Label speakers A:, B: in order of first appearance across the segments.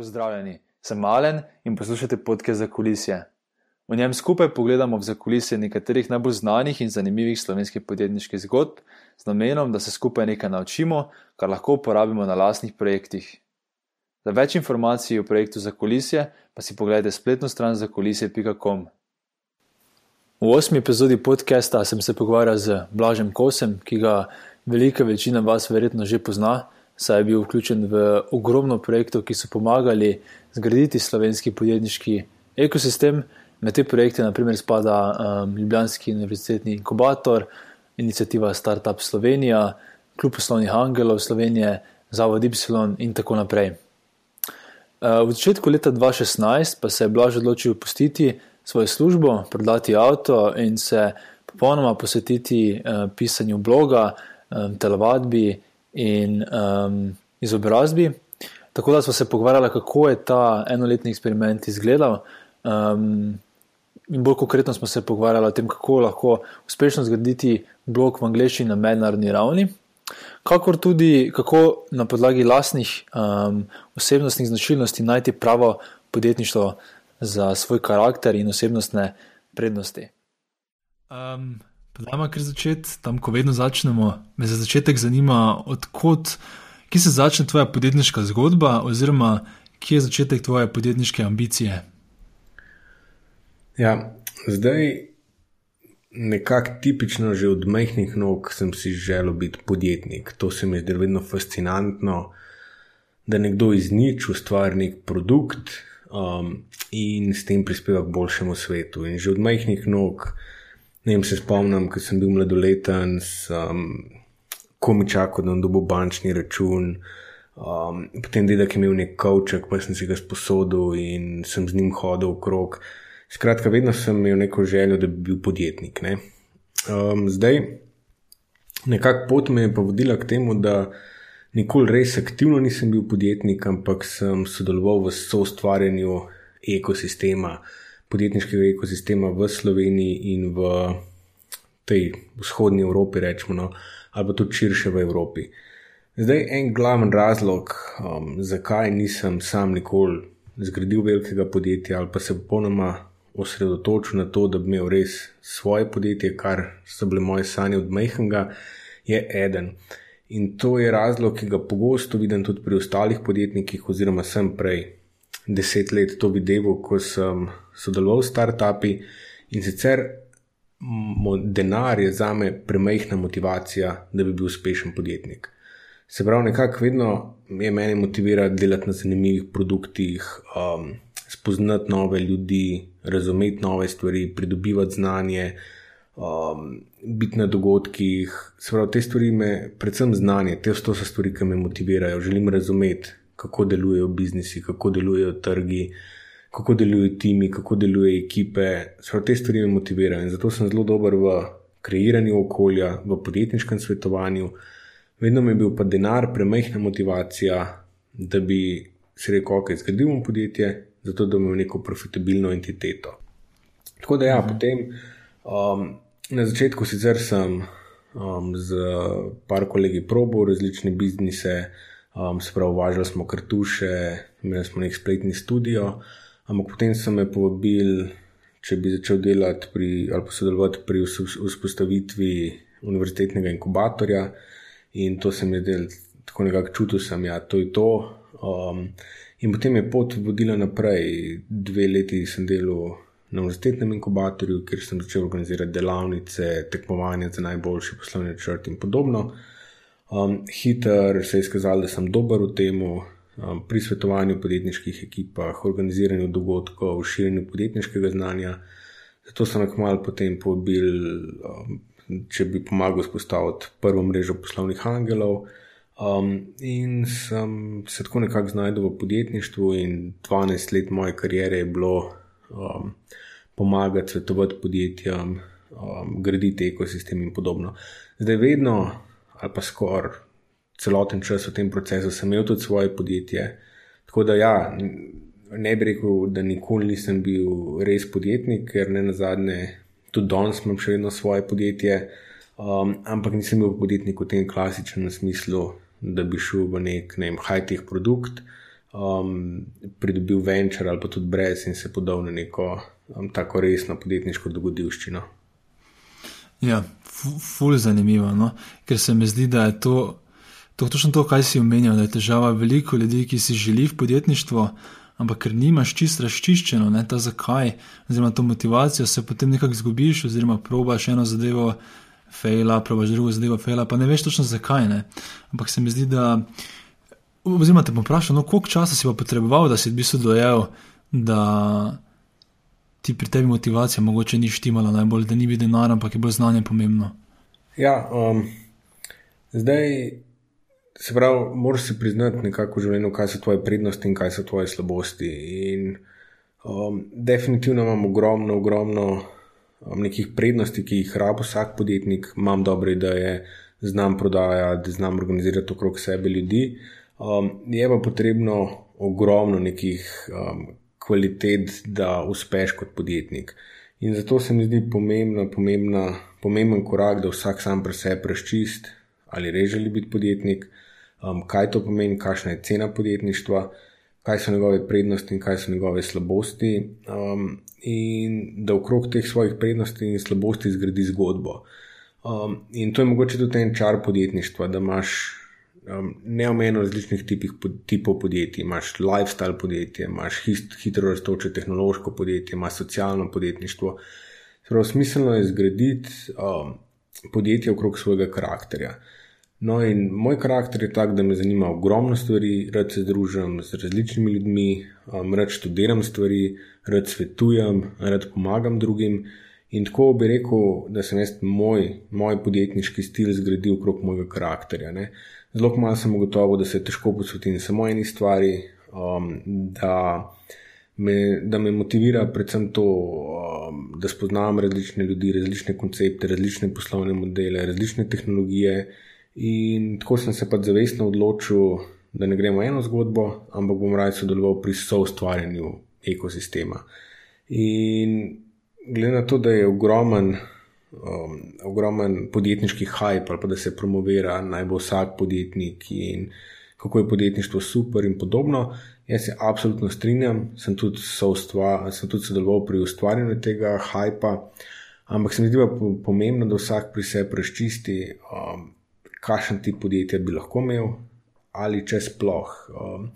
A: Pozdravljeni, sem Malen in poslušate podke za kulisje. V njem skupaj pogledamo v zakulisje nekaterih najbolj znanih in zanimivih slovenskih podjetniških zgodb, z namenom, da se skupaj nekaj naučimo, kar lahko uporabimo na lastnih projektih. Za več informacij o projektu za kulisje pa si pogledajte spletno stran za kulisje.com. V osmi epizodi podcasta sem se pogovarjal z Blažem Kosem, ki ga velika večina vas verjetno že pozna saj je bil vključen v ogromno projektov, ki so pomagali zgraditi slovenski podjetniški ekosistem. Med te projekte naprimer spada um, Ljubljanski univerzitetni inkubator, inicijativa Startup Slovenija, Klub poslovnih angelov Slovenije, Zavod Y in tako naprej. Uh, v začetku leta 2016 pa se je Blaž odločil opustiti svojo službo, prodati avto in se popolnoma posvetiti uh, pisanju bloga, um, telovadbi in um, izobrazbi. Tako da smo se pogovarjali, kako je ta enoletni eksperiment izgledal. Um, in bolj konkretno smo se pogovarjali o tem, kako lahko uspešno zgraditi blog v angleščini na mednarodni ravni, kakor tudi kako na podlagi lastnih um, osebnostnih značilnosti najti pravo podjetništvo za svoj karakter in osebnostne prednosti. Um, Dajmo kar začeti, tam, ko vedno začnemo. Me za začetek zanima, odkot, kje se začne tvoja podjetniška zgodba, oziroma kje je začetek tvoje podjetniške ambicije.
B: Ja, zdaj, nekako tipično, že od majhnih nog sem si želel biti podjetnik. To se mi je zdelo vedno fascinantno, da nekdo iz nič ustvari nek produkt um, in s tem prispeva k boljšemu svetu. In že od majhnih nog. Ne vem, se spomnim, ko sem bil mladoleten, sem komi čakal, da dobil bančni račun. Um, potem dedek je imel nek kavček, pa sem si ga sposodil in sem z njim hodil okrog. Skratka, vedno sem imel neko željo, da bi bil podjetnik. Ne? Um, zdaj, nekako pot me je pa vodila k temu, da nikoli res aktivno nisem bil podjetnik, ampak sem sodeloval v soustvarjanju ekosistema podjetniškega ekosistema v Sloveniji in v tej vzhodni Evropi, rečemo, no, ali pa tudi širše v Evropi. Zdaj, en glaven razlog, um, zakaj nisem sam nikoli zgradil velikega podjetja ali pa se popolnoma osredotočil na to, da bi imel res svoje podjetje, kar so bile moje sanje od majhnega, je eden. In to je razlog, ki ga pogosto vidim tudi pri ostalih podjetnikih, oziroma sem prej deset let to videl, ko sem sodeloval v startupi in sicer denar je za me premajhna motivacija, da bi bil uspešen podjetnik. Se pravi, nekako vedno je meni motivira delati na zanimivih produktih, um, spoznati nove ljudi, razumeti nove stvari, pridobivati znanje, um, biti na dogodkih. Se pravi, te stvari me, predvsem znanje, te so stvari, ki me motivirajo. Želim razumeti, kako delujejo biznisi, kako delujejo trgi, kako delujejo timi, kako delujejo ekipe. Vse te stvari me motivirajo in zato sem zelo dober v kreiranju okolja, v podjetniškem svetovanju. Vedno mi je bil pa denar premehna motivacija, da bi se rekel, ok, zgradil bom podjetje, zato da imam neko profitabilno entiteto. Tako da ja, mhm. potem um, na začetku sicer sem um, z par kolegi probo različne biznise, um, se pravi, uvažali smo kartuše, imeli smo nek spletni studio, ampak potem so me povabili, če bi začel delati pri, ali pa sodelovati pri vzpostavitvi univerzitetnega inkubatorja in to se mi je del, tako nekako čutil sem, ja, to je to. Um, in potem je pot vodila naprej, dve leti sem delal. Na univerzitetnem inkubatorju, kjer sem začel organizirati delavnice, tekmovanja za najboljši poslovni načrt in podobno. Um, Hiter se je izkazal, da sem dober v tem, pri svetovanju podjetniških ekipah, organiziranju dogodkov, širjenju podjetniškega znanja. Zato sem jih malo potem povabil, um, če bi pomagal spostaviti prvo mrežo poslovnih angelov. Um, in sem se tako nekako znašel v podjetništvu, in 12 let moje kariere je bilo um, pomagati svetovati podjetjem, um, graditi ekosistem in podobno. Zdaj, vedno ali pa skoraj celoten čas v tem procesu, sem imel tudi svoje podjetje. Tako da, ja, ne bi rekel, da nikoli nisem bil res podjetnik, ker ne na zadnje, tudi danes imam še vedno svoje podjetje, um, ampak nisem bil podjetnik v tem klasičnem smislu, da bi šel v nek ne high-tech produkt, um, pridobil venture ali pa tudi brez in se podal na neko um, tako resno podjetniško dogodivščino.
A: Ja, ful zanimivo, no? ker se mi zdi, da je to, to točno to, kaj si omenjal, da je težava veliko ljudi, ki si želi v podjetništvo, ampak ker nimaš čist razčiščeno, ne ta zakaj, oziroma to motivacijo, se potem nekako zgubiš, oziroma probaš eno zadevo, fejla, probaš drugo zadevo, fejla, pa ne veš točno zakaj. Ne? Ampak se mi zdi, da Oziroma, te bom vprašal, no, koliko časa si pa potreboval, da si v bistvu dojel, da ti pri tebi motivacija mogoče ni štimala najbolj, da ni bil denar, ampak je bilo znanje pomembno.
B: Ja, um, zdaj se pravi, moraš si priznati nekako v življenju, kaj so tvoje prednosti in kaj so tvoje slabosti. In um, definitivno imam ogromno, ogromno um, nekih prednosti, ki jih rabo vsak podjetnik, imam dobre ideje, znam prodajati, znam organizirati okrog sebe ljudi. Um, je pa potrebno ogromno nekih um, kvalitet, da uspeš kot podjetnik. In zato se mi zdi pomembna, pomembna, pomemben korak, da vsak sam pri sebi razčist, ali res želi biti podjetnik, um, kaj to pomeni, kakšna je cena podjetništva, kaj so njegove prednosti in kaj so njegove slabosti. Um, in da okrog teh svojih prednosti in slabosti zgradi zgodbo. Um, in to je mogoče tudi en čar podjetništva, da imaš um, neomejeno različnih tipih, tipov podjetij. Imáš lifestyle podjetje, imaš hist, hitro raztoče tehnološko podjetje, imaš socialno podjetništvo. Prav smiselno je zgraditi um, podjetje okrog svojega karakterja. No, in moj karakter je tak, da me zanima ogromno stvari, rad se družim z različnimi ljudmi, um, rad študiram stvari, rad svetujem, rad pomagam drugim. In tako bi rekel, da sem jaz moj, moj podjetniški stil zgradil okrog mojega karakterja. Ne. Zelo malo sem ugotovil, da se težko posvetim samo eni stvari, um, da, me, da me motivira predvsem to, um, da spoznam različne ljudi, različne koncepte, različne poslovne modele, različne tehnologije. In tako sem se pač zavestno odločil, da ne gremo eno zgodbo, ampak bom raje sodeloval pri soustvarjanju ekosistema. In glede na to, da je ogromen um, ogromen podjetniški hype ali pa da se promovira naj bo vsak podjetnik in kako je podjetništvo super in podobno. Jaz se absolutno strinjam, sem tudi, soustva, sem tudi sodeloval pri ustvarjanju tega hypa, ampak se mi zdi pa pomembno, da vsak pri sebi razčisti, um, kakšen tip podjetja bi lahko imel ali če sploh. Um,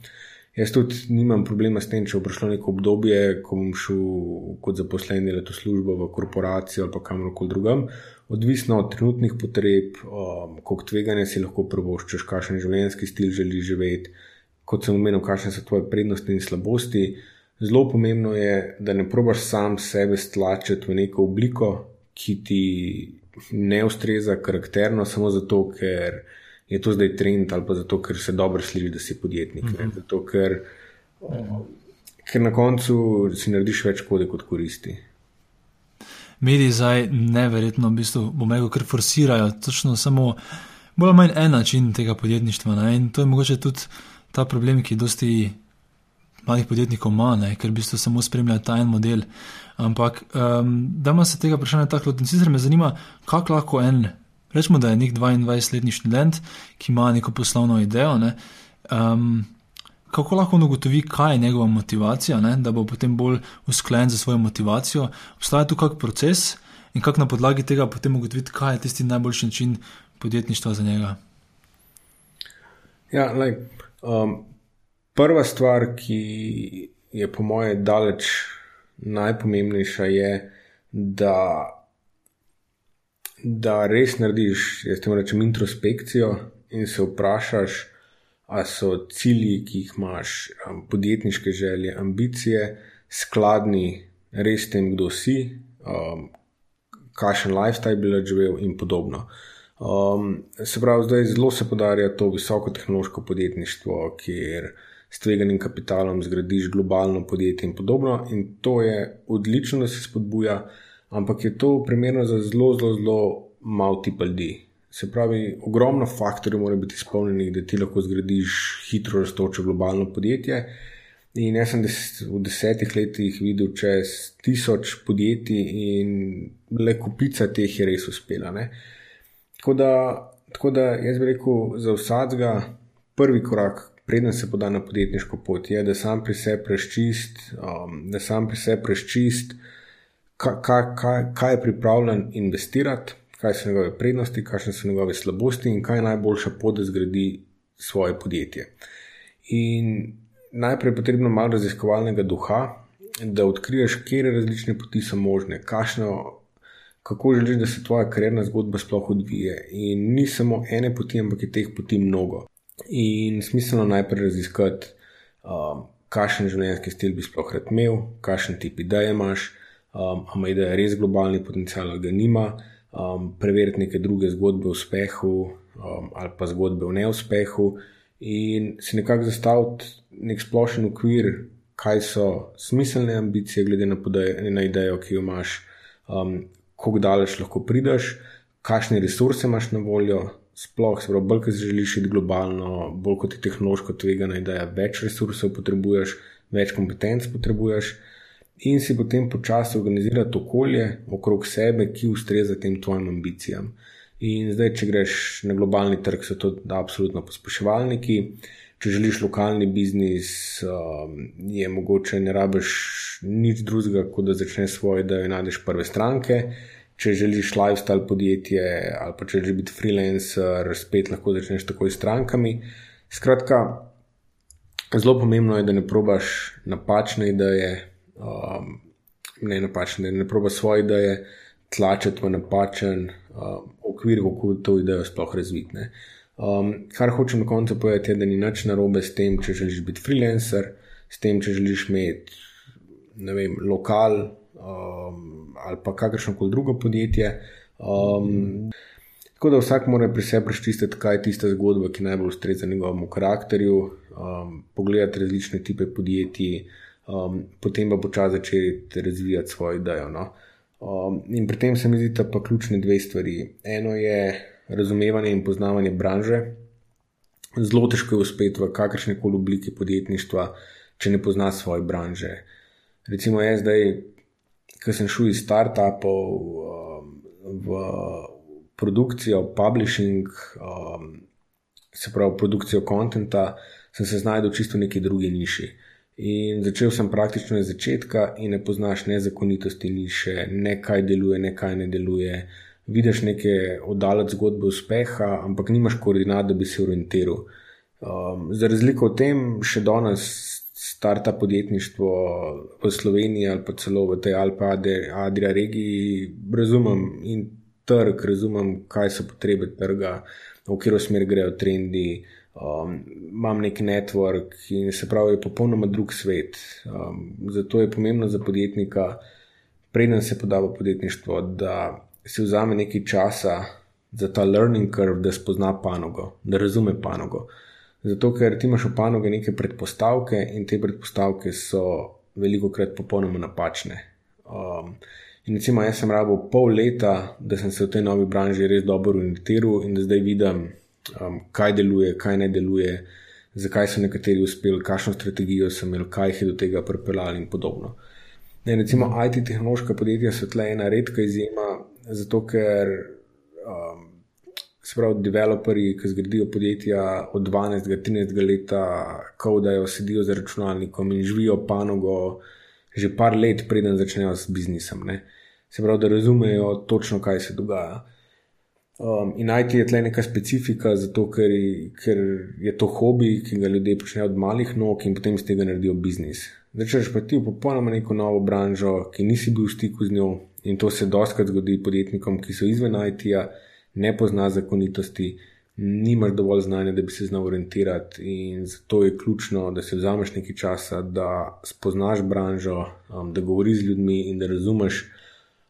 B: Jaz tudi nimam problema s tem, če bo prišlo neko obdobje, ko bom šel kot zaposlen delati v službo, v korporacijo ali kamorkoli drugam. Odvisno od trenutnih potreb, um, koliko tveganja si lahko prvoščeš, kakšen življenjski stil želiš živeti, kot sem omenil, kakšne so tvoje prednosti in slabosti. Zelo pomembno je, da ne probaš sam sebe stlačiti v neko obliko, ki ti ne ustreza karakterno, samo zato, ker je to zdaj trend ali pa zato, ker se dobro sliši, da si podjetnik. Mm -hmm. Zato, ker, ker na koncu si narediš več škode kot koristi.
A: Mediji zdaj neverjetno, v bistvu, bom rekel, ker forsirajo točno samo bolj ali manj en način tega podjetništva. Ne? In to je mogoče tudi ta problem, ki dosti mladih podjetnikov ima, ne? ker v bistvu samo spremljajo ta en model. Ampak, um, da ima se tega vprašanja tako lotiti. Sicer me zanima, kako lahko en Rečemo, da je nek 22-letni študent, ki ima neko poslovno idejo. Ne, um, kako lahko on ugotovi, kaj je njegova motivacija, ne, da bo potem bolj usklajen za svojo motivacijo? Obstaja tu kak proces in kako na podlagi tega potem ugotoviti, kaj je tisti najboljši način podjetništva za njega?
B: Ja, lej, um, prva stvar, ki je po mojem daleč najpomembnejša, je, da da res narediš, jaz te rečem, introspekcijo in se vprašaš, ali so cilji, ki jih imaš, podjetniške želje, ambicije, skladni res tem, kdo si, um, kakšen lifestyle bi živel in podobno. Um, se pravi, zdaj zelo se podarja to visoko tehnološko podjetništvo, kjer s tveganim kapitalom zgradiš globalno podjetje in podobno. In to je odlično, da se spodbuja ampak je to primerno za zelo, zelo, zelo malo tipa ljudi. Se pravi, ogromno faktorjev mora biti izpolnjenih, da ti lahko zgradiš hitro raztoče globalno podjetje. In jaz sem des, v desetih letih videl čez tisoč podjetij, in le kupica teh je res uspela. Tako da, tako da jaz bi rekel, za vsakega prvi korak, preden se poda na podjetniško pot, je, da sam pri sebi preščist, um, da sam pri sebi preščist, kaj, kaj, kaj je pripravljen investirati, kaj so njegove prednosti, kakšne so njegove slabosti in kaj je najboljša pot, da zgradi svoje podjetje. In najprej je potrebno malo raziskovalnega duha, da odkriješ, kje različne poti so možne, kašno, kako želiš, da se tvoja karjerna zgodba sploh odvije. In ni samo ene poti, ampak je teh poti mnogo. In smiselno najprej raziskati, um, kakšen življenjski stil bi sploh rad imel, kakšen tip ideje imaš, um, ali ima ideja res globalni potencial, ali ga nima, um, preveriti neke druge zgodbe o uspehu um, ali pa zgodbe o neuspehu, in si nekako zastaviti nek splošen okvir, kaj so smiselne ambicije, glede na, podaj, na idejo, ki jo imaš, um, kako daleč lahko prideš, kakšne resurse imaš na voljo sploh, se pravi, bolj kot želiš iti globalno, bolj kot je tehnološko tvegano, da je več resursov potrebuješ, več kompetenc potrebuješ. In si potem počasi organizirati okolje okrog sebe, ki ustreza tem tvojim ambicijam. In zdaj, če greš na globalni trg, so to absolutno pospeševalniki. Če želiš lokalni biznis, um, je mogoče ne rabiš nič drugega, kot da začneš svoje, da najdeš prve stranke če želiš lifestyle podjetje ali pa če želiš biti freelancer, spet lahko začneš takoj s strankami. Skratka, zelo pomembno je, da ne probaš napačne ideje, um, ne napačne, da ne probaš svoje ideje tlačiti v napačen um, okvir, kako to idejo sploh razvitne. Um, kar hočem na koncu povedati, je, da ni nič narobe s tem, če želiš biti freelancer, s tem, če želiš imeti, ne vem, lokal. Um, ali pa kakršno koli drugo podjetje. Um, tako da vsak mora pri sebi prečistiti, kaj je tista zgodba, ki najbolj ustreza njegovemu karakterju, um, pogledati različne type podjetij, um, potem pa počasi začeti razvijati svojo idejo. No? Um, in pri tem se mi zdi, da pa ključne dve stvari. Eno je razumevanje in poznavanje branže. Zelo težko je uspeti v kakršne koli obliki podjetništva, če ne pozna svoje branže. Recimo, jaz zdaj ki sem šel iz startupov um, v produkcijo, publishing, um, se pravi produkcijo konta, sem se znašel čisto v neki drugi niši. In začel sem praktično iz začetka, in ne poznaš nezakonitosti niše, ne kaj deluje, ne kaj ne deluje. Vidiš neke oddaljene zgodbe uspeha, ampak nimaš koordinat, da bi se orientiral. Um, za razliko od tem, še danes starta podjetništvo v Sloveniji ali pa celo v tej Alpa Adria regiji, razumem in trg, razumem, kaj so potrebe trga, v katero smer grejo trendi. Um, imam nek network in se pravi, je popolnoma drug svet. Um, zato je pomembno za podjetnika, preden se poda v podjetništvo, da si vzame nekaj časa za ta learning curve, da spozna panogo, da razume panogo. Zato, ker ti imaš v panogi neke predpostavke in te predpostavke so veliko krat popolnoma napačne. Um, in recimo, jaz sem rabo pol leta, da sem se v tej novi branži res dobro orientiral in da zdaj vidim, um, kaj deluje, kaj ne deluje, zakaj so nekateri uspeli, kakšno strategijo sem imel, kaj jih je do tega pripeljalo in podobno. Ne, recimo, IT tehnološka podjetja so tle ena redka izjema, zato ker. Um, se pravi, developerji, ki zgradijo podjetja od 12-13 let, kodajo, sedijo za računalnikom in živijo panogo že par let, preden začnejo s biznisom. Ne? Se pravi, da razumejo točno, kaj se dogaja. Um, in najti je tle neka specifika, zato ker, ker je to hobi, ki ga ljudje počnejo od malih nog in potem iz tega naredijo biznis. Začneš pa ti v popolnoma neko novo branžo, ki nisi bil v stiku z njo in to se doskrat zgodi podjetnikom, ki so izven IT-ja ne pozna zakonitosti, nimaš dovolj znanja, da bi se znal orientirati, in zato je ključno, da se vzameš nekaj časa, da spoznaš branžo, um, da govoriš z ljudmi in da razumeš,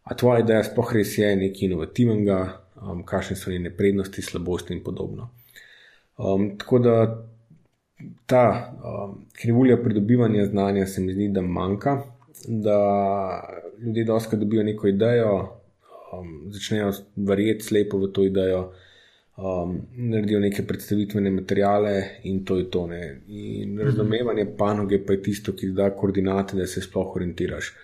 B: a tvoja ideja sploh res je nekaj inovativnega, um, kakšne so njene prednosti, slabosti in podobno. Um, tako da ta um, krivulja pridobivanja znanja se mi zdi, da manjka. Da ljudje dosta dobijo neko idejo, um, začnejo verjeti slepo v to idejo, um, naredijo neke predstavitvene materiale in to je to. Ne. In razumevanje panoge pa je tisto, ki da koordinate, da se sploh orientiraš.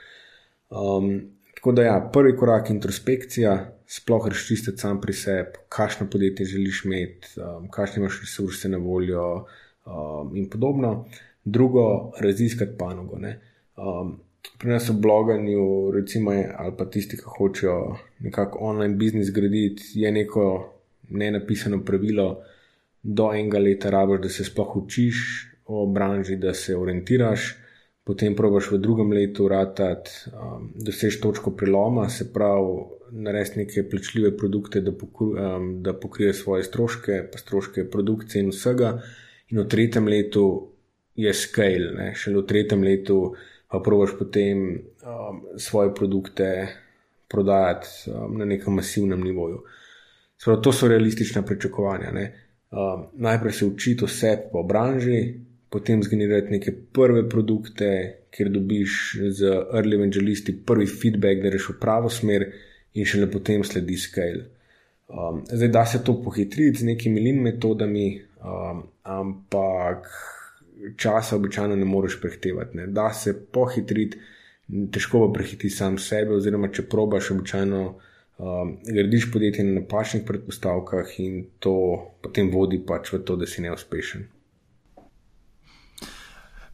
B: Um, tako da, ja, prvi korak je introspekcija, sploh razčistiti sam pri sebi, kakšno podjetje želiš imeti, um, kakšne imaš resurse na voljo. um, in podobno. Drugo, raziskati panogo. Um, pri nas v bloganju, recimo, ali pa tisti, ki hočejo nekako online biznis graditi, je neko nenapisano pravilo, do enega leta rabiš, da se sploh učiš o branži, da se orientiraš, potem probaš v drugem letu ratati, um, da seš točko preloma, se pravi, narediti neke plačljive produkte, da, pokru, um, da pokrije svoje stroške, pa stroške produkcije in vsega. In v tretjem letu je scale, ne? šele v tretjem letu pa probaš potem um, svoje produkte prodajati um, na nekem masivnem nivoju. Sprav, to so realistična pričakovanja. Um, najprej se učiti vse po branži, potem zgenerirati neke prve produkte, kjer dobiš z early evangelisti prvi feedback, da reš v pravo smer, in šele potem sledi scale. Um, zdaj, da se to pohitriti z nekimi lin metodami, um, ampak časa običajno ne moreš prehtevati. Ne. Da se pohitriti, težko pa prehiti sam sebe, oziroma če probaš običajno. Um, gradiš podjetje na napačnih predpostavkah, in to potem vodi pač v to, da si neuspešen.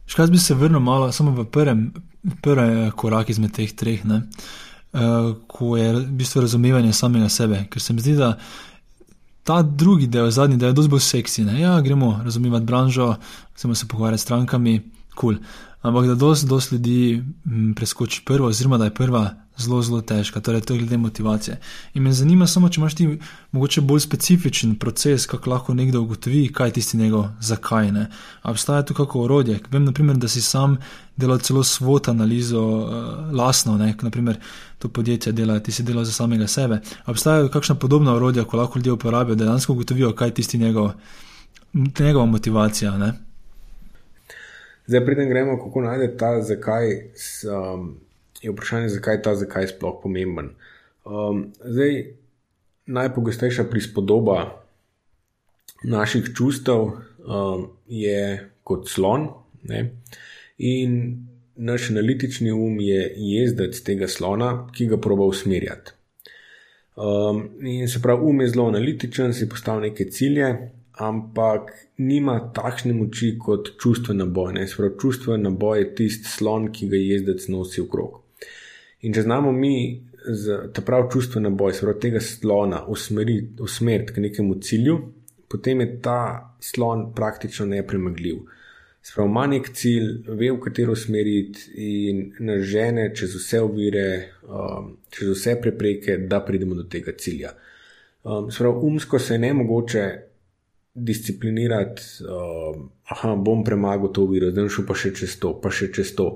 A: Škrat bi se vrnil malo samo v prvem, prvem koraku izmed teh treh, ne, uh, ko je v bistvu razumevanje samega sebe. Ker se mi zdi, da ta drugi del, zadnji del, je dosti bolj seksi. Ne? Ja, gremo razumeti branžo, gremo se pogovarjati s strankami, kul. Cool. Ampak da dosti, dosti ljudi mm, preskoči prvo, oziroma da je prva zelo, zelo težka, torej to je glede motivacije. In me zanima samo, če imaš ti mogoče bolj specifičen proces, kako lahko nekdo ugotovi, kaj je tisti njegov zakaj. Ne? A obstaja tu kako orodje? Vem, naprimer, da si sam delal celo svot analizo uh, lasno, ne? naprimer to podjetje dela, ti si delal za samega sebe. A obstajajo kakšna podobna orodja, ko lahko ljudje uporabijo, da dejansko ugotovijo, kaj je tisti njegov, njegova motivacija. Ne?
B: Zdaj, preden gremo, kako najde ta zakaj. Um je vprašanje, zakaj je ta zakaj sploh pomemben. Um, zdaj, najpogostejša prispodoba naših čustev um, je kot slon, ne? in naš analitični um je jezdec tega slona, ki ga proba usmerjati. Um, in se pravi, um je zelo analitičen, si postavlja neke cilje, ampak nima takšne moči kot čustvena boj. Čustvena boj je tisti slon, ki ga jezdec nosi v krog. In če znamo mi ta prav čustveni boj, se pravi tega slona, usmeriti usmer k nekemu cilju, potem je ta slon praktično nepremagljiv. Sprav ima nek cilj, ve, v katero smeriti in nažene čez vse ovire, um, čez vse prepreke, da pridemo do tega cilja. Um, Sprav umsko se je ne mogoče disciplinirati, um, aha, bom premagal to oviro, zdaj šel pa še čez to, pa še čez to.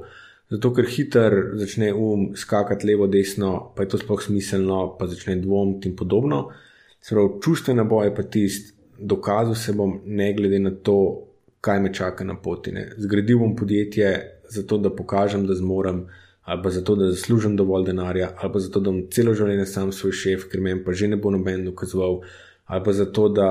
B: Zato, ker hiter začne um skakati levo, desno, pa je to sploh smiselno, pa začne dvomiti in podobno. Sprav, čustvena boja je pa tisti, dokazal se bom, ne glede na to, kaj me čaka na poti. Ne. Zgradil bom podjetje zato, da pokažem, da zmorem, ali pa zato, da zaslužim dovolj denarja, ali pa zato, da bom celo življenje sam svoj šef, ker me pa že ne bo noben dokazoval, ali pa zato, da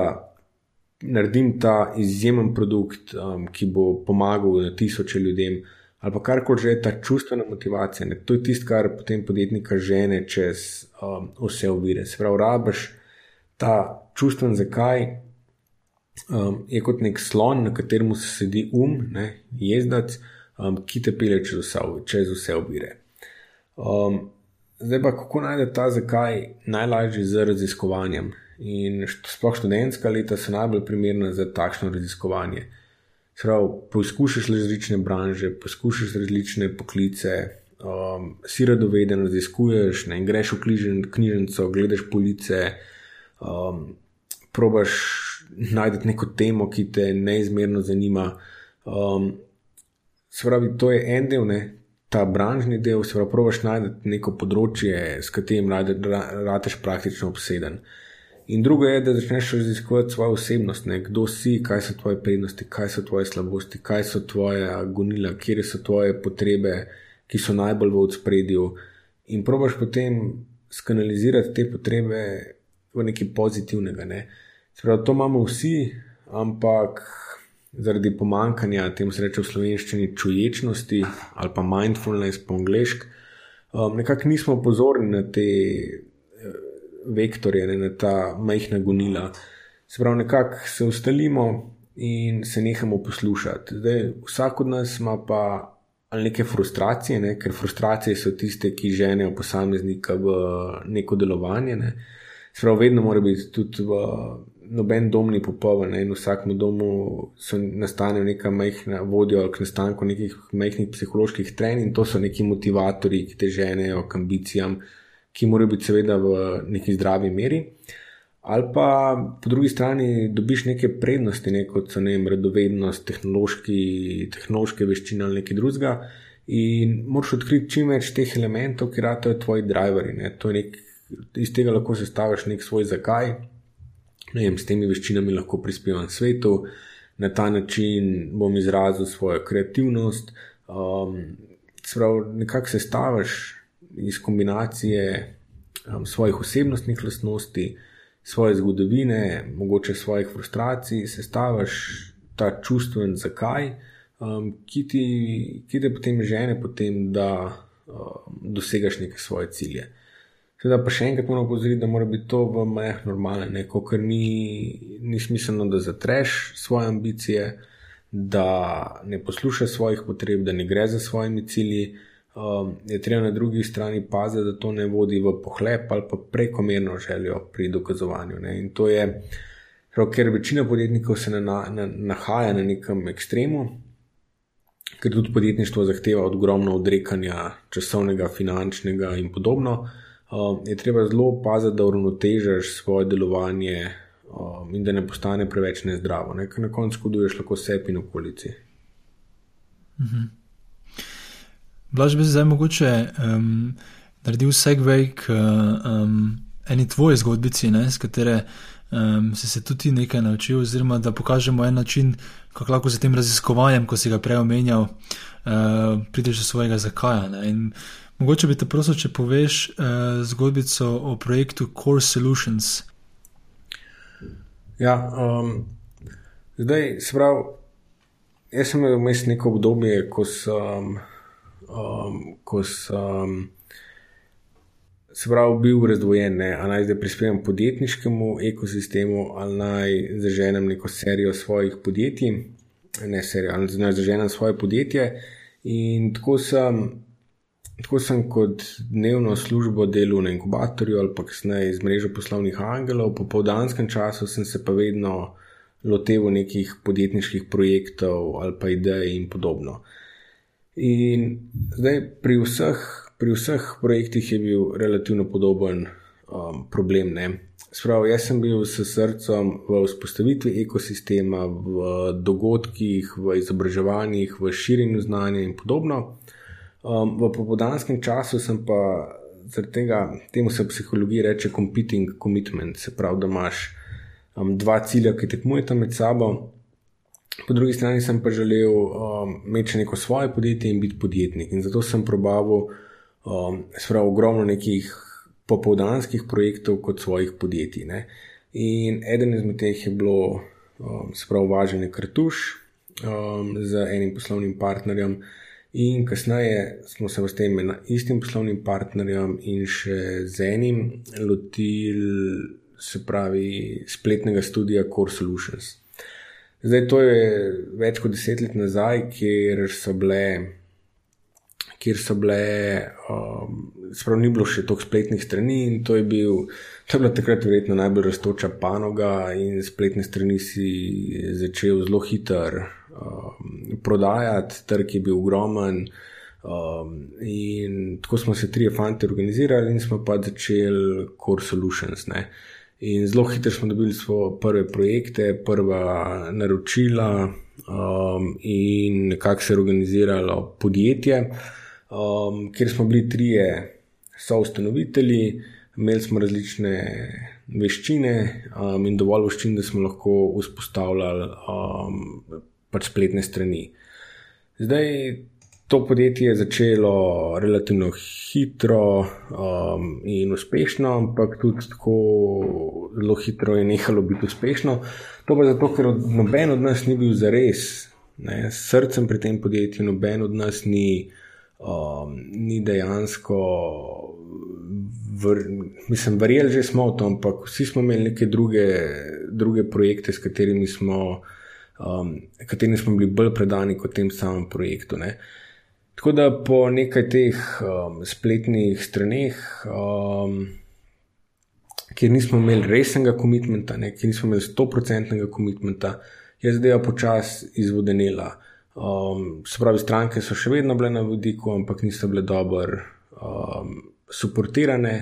B: naredim ta izjemen produkt, um, ki bo pomagal na tisoče ljudem ali pa kar koli že je ta čustvena motivacija. Ne? To je tisto, kar potem podjetnika žene čez um, vse ovire. Se pravi, rabiš ta čustven zakaj. Um, je kot nek slon, na katerem se sedi um, ne, jezdac, um, ki te pele čez vse, vse ovire. Um, zdaj pa, kako najde ta zakaj najlažje z raziskovanjem. In sploh študentska leta so najbolj primerna za takšno raziskovanje. Prav, poskušaš različne branže, poskušaš različne poklice, um, si radoveden, raziskuješ, ne, greš v knjižnico, gledaš police, um, probaš najti neko temo, ki te neizmerno zanima. Um, pravi, to je en del, ne, ta branžni del, se pravi, probaš najti neko področje, s katerim rečeš praktično obseden. In drugo je, da začneš raziskovati svojo osebnost, ne? kdo si, kaj so tvoje prednosti, kaj so tvoje slabosti, kaj so tvoje gonila, kje so tvoje potrebe, ki so najbolj v spredju. In probaš potem skanalizirati te potrebe v nekaj pozitivnega. Ne? Sprav, to imamo vsi, ampak zaradi pomankanja, temu se reče v slovenščini, čuječnosti ali pa mindfulness po angliški, um, nekako nismo pozorni na te vektorje, ne, na ta majhna gonila. Se pravi, nekako se ustalimo in se nehamo poslušati. Zdaj, vsak od nas ima pa ali neke frustracije, ne? ker frustracije so tiste, ki ženejo posameznika v neko delovanje. Ne? Sprav, vedno mora biti tudi v noben dom ni popoln in v vsakem domu nastane neka majhna vodja k nastanku nekih majhnih psiholoških trenj in to so neki motivatori, ki te ženejo k ambicijam, ki morajo biti seveda v neki zdravi meri. Ali pa po drugi strani dobiš neke prednosti, ne, kot so ne vem, radovednost, tehnološke veščine ali nekaj drugega. In moraš odkriti čim več teh elementov, ki rato je tvoji driveri. Nek, iz tega lahko sestaviš nek svoj zakaj. Ne vem, s temi veščinami lahko prispevam svetu, na ta način bom izrazil svojo kreativnost. Um, Sprav, nekako sestaviš iz kombinacije um, svojih osebnostnih lastnosti svoje zgodovine, mogoče svojih frustracij, sestaviš ta čustven zakaj, um, ki, ti, ki te potem žene, potem, da um, dosegaš neke svoje cilje. Seveda pa še enkrat moramo pozoriti, da mora biti to v mejah normalne, ker ni, ni smiselno, da zatreš svoje ambicije, da ne poslušaš svojih potreb, da ne gre za svojimi cilji um, je treba na drugi strani paziti, da to ne vodi v pohlep ali pa prekomerno željo pri dokazovanju. Ne? In to je, ker večina podjetnikov se na, na, nahaja na nekem ekstremu, ker tudi podjetništvo zahteva ogromno odrekanja časovnega, finančnega in podobno. Um, je treba zelo paziti, da uravnotežeš svoje delovanje um, in da ne postane preveč nezdravo, ne? ker na koncu škoduješ lahko sebi in okolici.
A: Mhm. Blaž bi zdaj mogoče um, naredil segway k um, eni tvoji zgodbici, ne, z katere um, si se tudi nekaj naučil, oziroma da pokažemo en način, kako lahko z tem raziskovanjem, ko si ga prej omenjal, uh, prideš do svojega in mogoče bi te prosil, če poveš uh, zgodbico o projektu Core Solutions.
B: Ja, um, zdaj, se pravi, jaz sem imel vmes neko obdobje, ko sem um, ko sem se pravi bil razdvojen, ne? ali naj zdaj prispevam podjetniškemu ekosistemu, ali naj zaženem neko serijo svojih podjetij, ne serijo, ali naj zaženem svoje podjetje. In tako sem. Tako sem kot dnevno službo delal na inkubatorju ali pa kasneje z mrežo poslovnih angelov, po povdanskem času sem se pa vedno loteval nekih podjetniških projektov ali pa idej in podobno. In zdaj pri vseh, pri vseh projektih je bil relativno podoben um, problem. Spravo, jaz sem bil s srcem v vzpostavitvi ekosistema, v dogodkih, v izobraževanjih, v širjenju znanja in podobno. Um, v popodanskem času sem pa zaradi tega, temu se v psihologiji reče competing commitment, se pravi, da imaš um, dva cilja, ki tekmujeta med sabo. Po drugi strani sem pa želel um, imeti neko svoje podjetje in biti podjetnik. In zato sem probavil um, sprav, ogromno nekih popovdanskih projektov kot svojih podjetij. Ne. In eden izmed teh je bilo um, sprav važenje kartuš um, z enim poslovnim partnerjem. In kasneje smo se s tem istim poslovnim partnerjem in še z enim lotili, se pravi, spletnega studia Core Solutions. Zdaj, to je več kot deset let nazaj, kjer so bile, kjer so bile, um, sprav ni bilo še toliko spletnih strani in to je, bil, to je bila takrat verjetno najbolj raztoča panoga in spletne strani si začel zelo hitro um, prodajati, trg je bil ogromen. Um, in tako smo se tri fanti organizirali in smo pa začeli Core Solutions. Ne. In zelo hitro smo dobili svoje prve projekte, prva naročila, um, in nekako se je organiziralo podjetje, um, kjer smo bili trije soustanovitelji, imeli smo različne veščine um, in dovolj veščin, da smo lahko vzpostavljali um, pač spletne strani. Zdaj, To podjetje je začelo relativno hitro um, in uspešno, ampak tudi tako zelo hitro je nehalo biti uspešno. To pa zato, ker noben od nas ni bil zares, ne, srcem pri tem podjetju, noben od nas ni, um, ni dejansko, vr, mislim, verjeli že smo v to, ampak vsi smo imeli neke druge, druge projekte, s katerimi smo um, katerim smo bili bolj predani kot tem samem projektu. Ne. Tako da po nekaj teh um, spletnih straneh, um, kjer nismo imeli resnega komitmenta, kjer nismo imeli 100-odstotnega komitmenta, je zadeva počasi izvodenela. Um, se pravi, stranke so še vedno bile na vodiku, ampak niso bile dobro um, suportirane.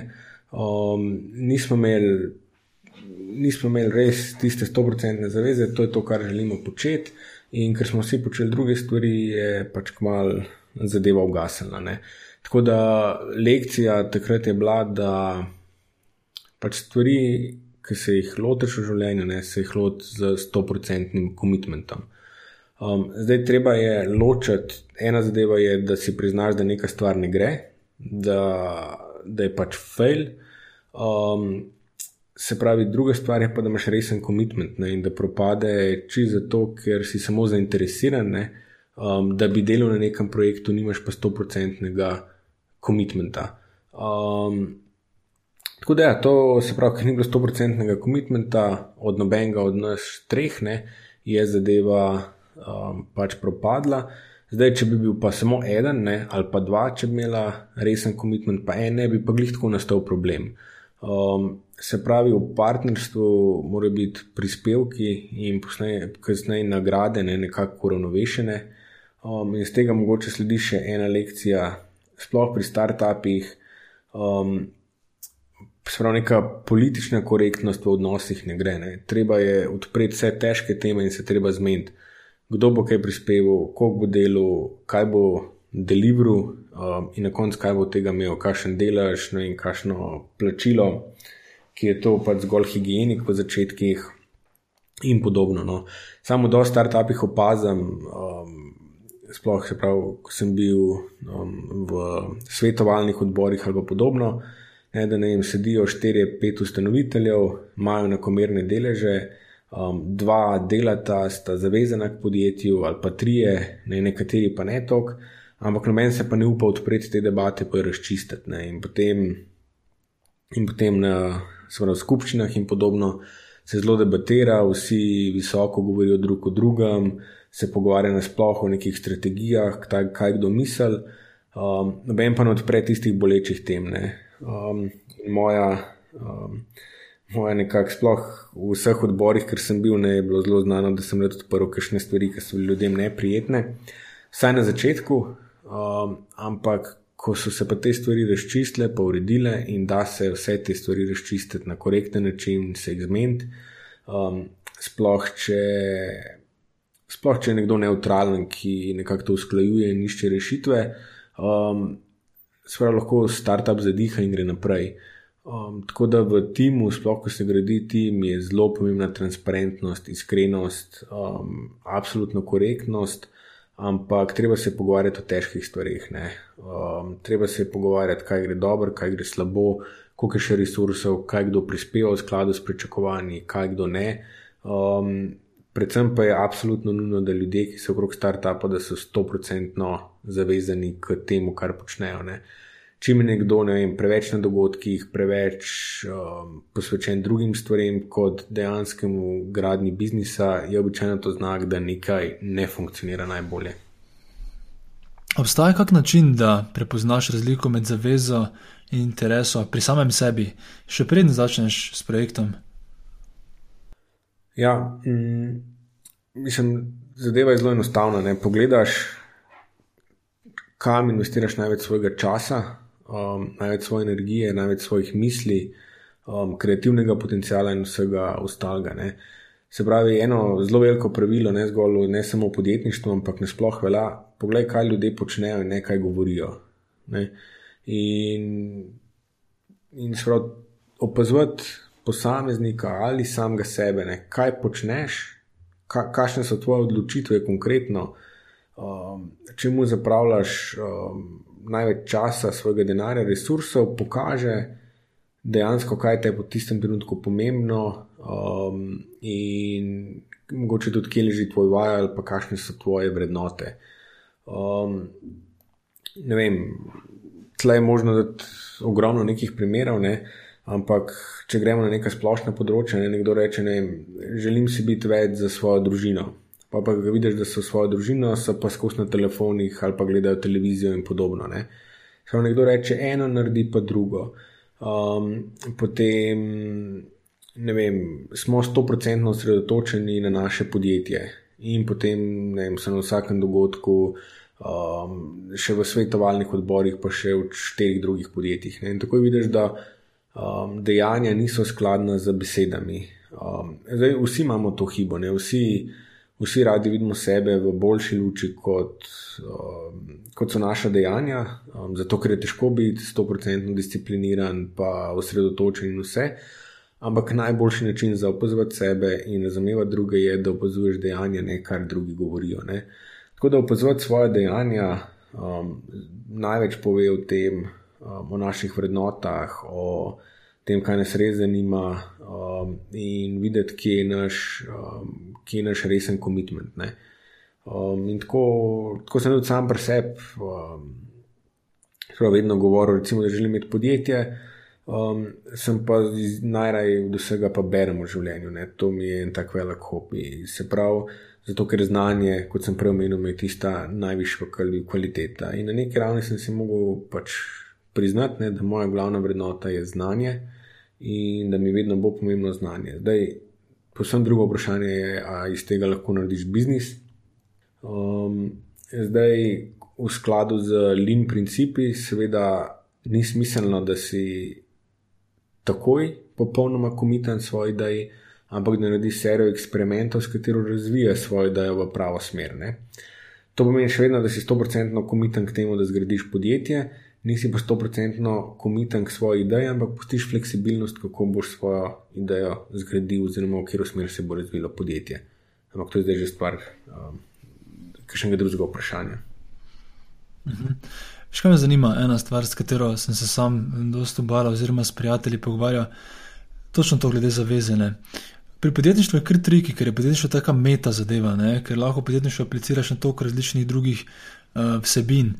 B: Um, nismo, imeli, nismo imeli res tiste 100-odstotne zaveze, to je to, kar želimo početi. In ker smo vsi počeli druge stvari, je pač kmalu zadeva ugasnila. Tako da lekcija takrat je bila, da pač stvari, ki se jih lotiš v življenju, ne, se jih lotiš z 100-odstotnim komitmentom. Um, zdaj, treba je ločiti. Ena zadeva je, da si priznaš, da neka stvar ne gre, da, da je pač fail. Um, se pravi, druga stvar je pa, da imaš resen komitment in da propade čisto zato, ker si samo zainteresiran, ne, um, da bi delal na nekem projektu, nimaš pa 100-odstotnega komitmenta. Um, Tako da, ja, to se pravi, ker ni bilo 100-odstotnega komitmenta od nobenega od nas treh, ne, je zadeva um, pač propadla. Zdaj, če bi bil pa samo en, ali pa dva, če bi imela resen komitment, pa en, ne bi pa glih tako nastal problem. Um, se pravi, v partnerstvu morajo biti prispevki in kasneje nagrade ne, nekako uravnovešene. Um, in z tega mogoče sledi še ena lekcija, sploh pri startupih. Um, Sprav neka politična korektnost v odnosih ne gre. Ne. Treba je odpreti vse težke teme in se treba zmeniti, kdo bo kaj prispeval, koliko bo delal, kaj bo deliveral um, in na koncu kaj bo tega imel, kakšen delaš no, in kakšno plačilo, ki je to pač zgolj higienik v začetkih in podobno. No. Samo do startupih opazam. Um, Sploh se pravi, ko sem bil um, v svetovalnih odborih ali podobno, ne, da ne jim sedijo štirje, pet ustanoviteljev, imajo enakomerne deleže, um, dva delata, sta zavezana k podjetju, ali pa trije, ne, nekateri pa ne tok, ampak noben se pa ne upa odpreti te debate, pa jih razčistiti. Ne, in, potem, in potem na svojih skupščinah in podobno se zelo debatira, vsi visoko govorijo drug o drugem. Se pogovarja na splošno o nekih strategijah, kaj, kaj kdo misli, um, noben pa ne odpre tistih bolečih tem. Ne um, moja, um, moja nekako sploh v vseh odborih, ker sem bil, ne je bilo zelo znano, da sem leto odprl kakšne stvari, ki so ljudem neprijetne. Vsaj na začetku, um, ampak ko so se pa te stvari razčistile, pa uredile in da se vse te stvari razčistiti na korekten način in se jih zmeniti, um, sploh če. Sploh, če je nekdo neutralen, ki nekako to usklajuje in išče rešitve, um, seveda lahko startup zadiha in gre naprej. Um, tako da v timu, sploh ko se gradi tim, je zelo pomembna transparentnost, iskrenost, um, absolutno korektnost, ampak treba se pogovarjati o težkih stvarih. Um, treba se pogovarjati, kaj gre dobro, kaj gre slabo, koliko je še resursov, kaj kdo prispeva v skladu s pričakovanji, kaj kdo ne. Um, predvsem pa je absolutno nujno, da ljudje, ki so okrog startupa, da so 100% zavezani k temu, kar počnejo. Ne. Če je nekdo vem, preveč na dogodkih, preveč um, posvečen drugim stvarem kot dejanskemu gradni biznisa, je običajno to znak, da nekaj ne funkcionira najbolje.
A: Obstaja kak način, da prepoznaš razliko med zavezo in interesom pri samem sebi, še preden začneš s projektom?
B: Ja, mm, mislim, zadeva je zelo enostavna. Ne? Pogledaš, kam investiraš največ svojega časa, um, največ svoje energije, največ svojih misli, um, kreativnega potenciala in vsega ostalega. Ne? Se pravi, eno zelo veliko pravilo, ne zgolj ne samo v podjetništvu, ampak nasploh velja, poglej, kaj ljudje počnejo in ne kaj govorijo. Ne? In, in sprav, opazovati posameznika ali samega sebe, ne? kaj počneš, ka, kakšne so tvoje odločitve konkretno um, če mu zapravljaš um, največ časa, svojega denarja, resursov, pokaže dejansko, kaj te je po tistem trenutku pomembno um, in mogoče tudi, kje leži tvoj vaj ali pa kakšne so tvoje vrednote. Um, ne vem, tle je možno dati ogromno nekih primerov, ne? Ampak če gremo na neka splošna področja, ne? nekdo reče, ne, želim si biti več za svojo družino pa pa ga vidiš, da so svojo družino, so pa skozi na telefonih ali pa gledajo televizijo in podobno. Ne. Samo nekdo reče eno, naredi pa drugo. Um, potem, ne vem, smo 100% osredotočeni na naše podjetje in potem, ne vem, so na vsakem dogodku, um, še v svetovalnih odborih, pa še v štirih drugih podjetjih. Ne. In tako vidiš, da um, dejanja niso skladna z besedami. Um, zdaj, vsi imamo to hibo, ne? vsi, vsi radi vidimo sebe v boljši luči, kot, um, kot so naša dejanja, um, zato ker je težko biti 100% discipliniran, pa osredotočen in vse. Ampak najboljši način za opazovati sebe in razumevati druge je, da opazuješ dejanja, ne kar drugi govorijo. Ne? Tako da opazovati svoje dejanja um, največ pove o tem, um, o naših vrednotah, o tem, kaj nas res zanima, um, in videti, kje je naš, um, kje je naš resen komitment. Um, in tako, tako sem tudi sam pri sebi, um, vedno govoril, recimo, da želim imeti podjetje. Um, sem pa najraje od vsega, pa berem v življenju. Ne? To mi je en tak velik hobi. Se pravi, zato ker znanje, kot sem prej omenil, je tista najvišja kvaliteta. In na neki ravni sem si mogel pač priznati, ne, da moja glavna vrednota je znanje in da mi vedno bo pomembno znanje. Zdaj, posebno drugo vprašanje je, ali iz tega lahko narediš biznis. Um, zdaj, v skladu z lean principi, seveda ni smiselno, da si takoj popolnoma komiten svoji ideji, ampak da narediš serijo eksperimentov, s katero razvijaš svojo idejo v pravo smer. Ne? To pomeni še vedno, da si 100% komiten k temu, da zgradiš podjetje nisi pa stoprocentno komiten k svoji ideji, ampak pustiš fleksibilnost, kako boš svojo idejo zgradil, oziroma v katero smer se bo razvilo podjetje. Ampak to je zdaj že stvar um, kakšnega drugega vprašanja.
A: Mhm. Še kaj me zanima, ena stvar, s katero sem se sam dosta obala, oziroma s prijatelji pogovarjal, točno to glede zavezene. Pri podjetništvu je kar triki, ker je podjetništvo taka meta zadeva, ne? ker lahko podjetništvo apliciraš na toliko različnih drugih uh, vsebin.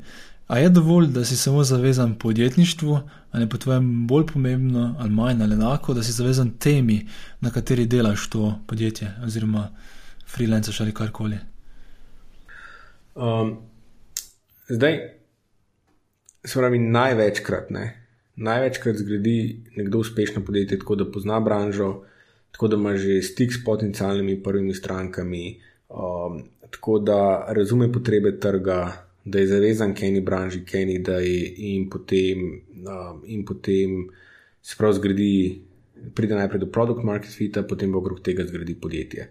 A: A je dovolj, da si samo zavezan podjetništvu, ali pa tvojem bolj pomembno, ali manj ali enako, da si zavezan temi, na kateri delaš to podjetje, oziroma freelancer ali karkoli.
B: Um, zdaj, se pravi, največkrat, ne, največkrat zgradi nekdo uspešno podjetje, tako da pozna branžo, tako da ima že stik s potencialnimi prvimi strankami, um, tako da razume potrebe trga da je zavezan k eni branži, k eni ideji in potem, um, in potem se prav zgradi, pride najprej do produkt market fita, potem pa okrog tega zgradi podjetje.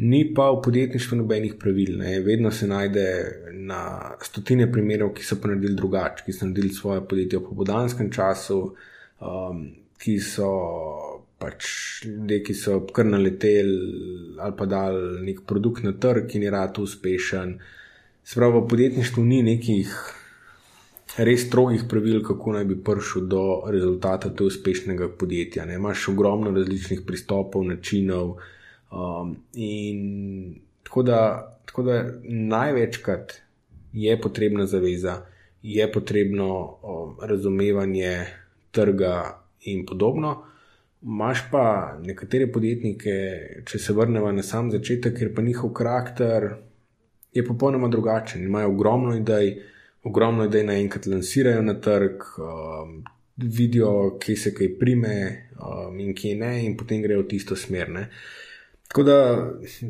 B: Ni pa v podjetništvu nobenih pravil, ne. vedno se najde na stotine primerov, ki so pa naredili drugače, ki so naredili svoje podjetje v popodanskem času, um, ki so pač ljudje, ki so kar naleteli ali pa dali nek produkt na trg in je rad uspešen. Spravo v podjetništvu ni nekih res strogih pravil, kako naj bi prišel do rezultata tega uspešnega podjetja. Ne? Imaš ogromno različnih pristopov, načinov. Um, in tako da, tako da največkrat je potrebna zaveza, je potrebno um, razumevanje trga in podobno. Máš pa nekatere podjetnike, če se vrnemo na sam začetek, ker pa njihov karakter je popolnoma drugačen. Imajo ogromno idej, ogromno idej naenkrat lansirajo na trg, um, vidijo, kje se kaj prime um, in kje ne, in potem grejo v tisto smer. Ne. Tako da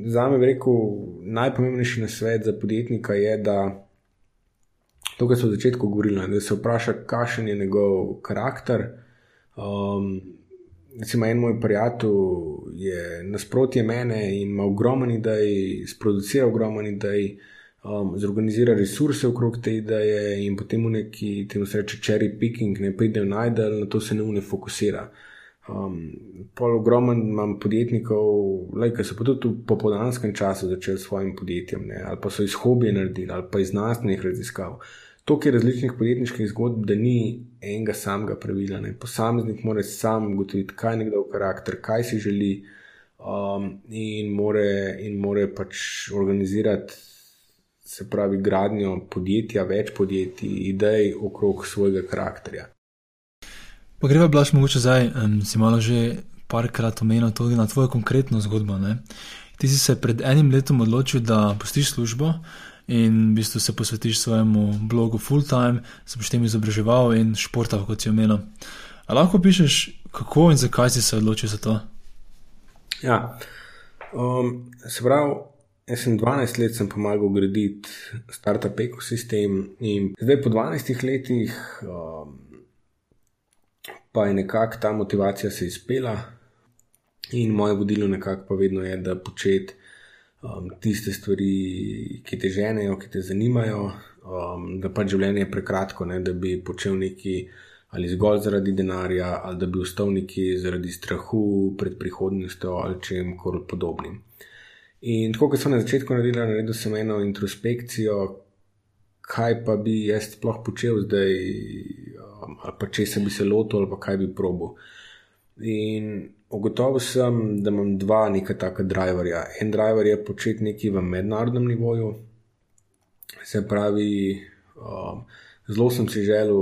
B: za me rekel, najpomembnejši na svet za podjetnika je, da to, kar so v začetku govorili, da se vpraša, kakšen je njegov karakter. Um, recimo, en moj prijatelj je nasprotje mene in ima ogromno idej, sproducira ogromno idej, um, zorganizira resurse okrog te ideje in potem v neki, temu se reče, cherry picking, ne pridejo najdel, na to se ne une fokusira. Um, pol ogromno imam podjetnikov, ki so pa tudi v popoldanskem času začeli s svojim podjetjem, ne, ali pa so iz hobija naredili, ali pa iz znanstvenih raziskav toliko različnih podjetniških zgodb, da ni enega samega pravila. Ne. Posameznik mora sam ugotoviti, kaj je nekdo karakter, kaj si želi, um, in, more, in more pač organizirati, se pravi, gradnjo podjetja, več podjetij, idej okrog svojega karakterja.
A: Pa greva, blaš, mogoče zdaj, um, si malo že parkrat omenil tudi na tvojo konkretno zgodbo. Ne? ti si se pred enim letom odločil, da pustiš službo in v bistvu se posvetiš svojemu blogu full time, se boš tem izobraževal in športal, kot si omenil. A lahko pišeš, kako in zakaj si se odločil za to?
B: Ja, um, se pravi, jaz sem 12 let sem pomagal graditi startup ekosistem in zdaj po 12 letih um, pa je nekako ta motivacija se izpela in moje vodilo nekako pa vedno je, da početi um, tiste stvari, ki te ženejo, ki te zanimajo, um, da pač življenje je prekratko, ne, da bi počel nekaj ali zgolj zaradi denarja, ali da bi ostal neki zaradi strahu pred prihodnostjo ali čem koli podobnim. In tako kot sem na začetku naredil, naredil sem eno introspekcijo, kaj pa bi jaz sploh počel zdaj, um, ali pa če se bi se lotil, ali pa kaj bi probil. In Ugotovil sem, da imam dva neka taka driverja. En driver je početi nekaj v mednarodnem nivoju, se pravi, um, zelo sem si želel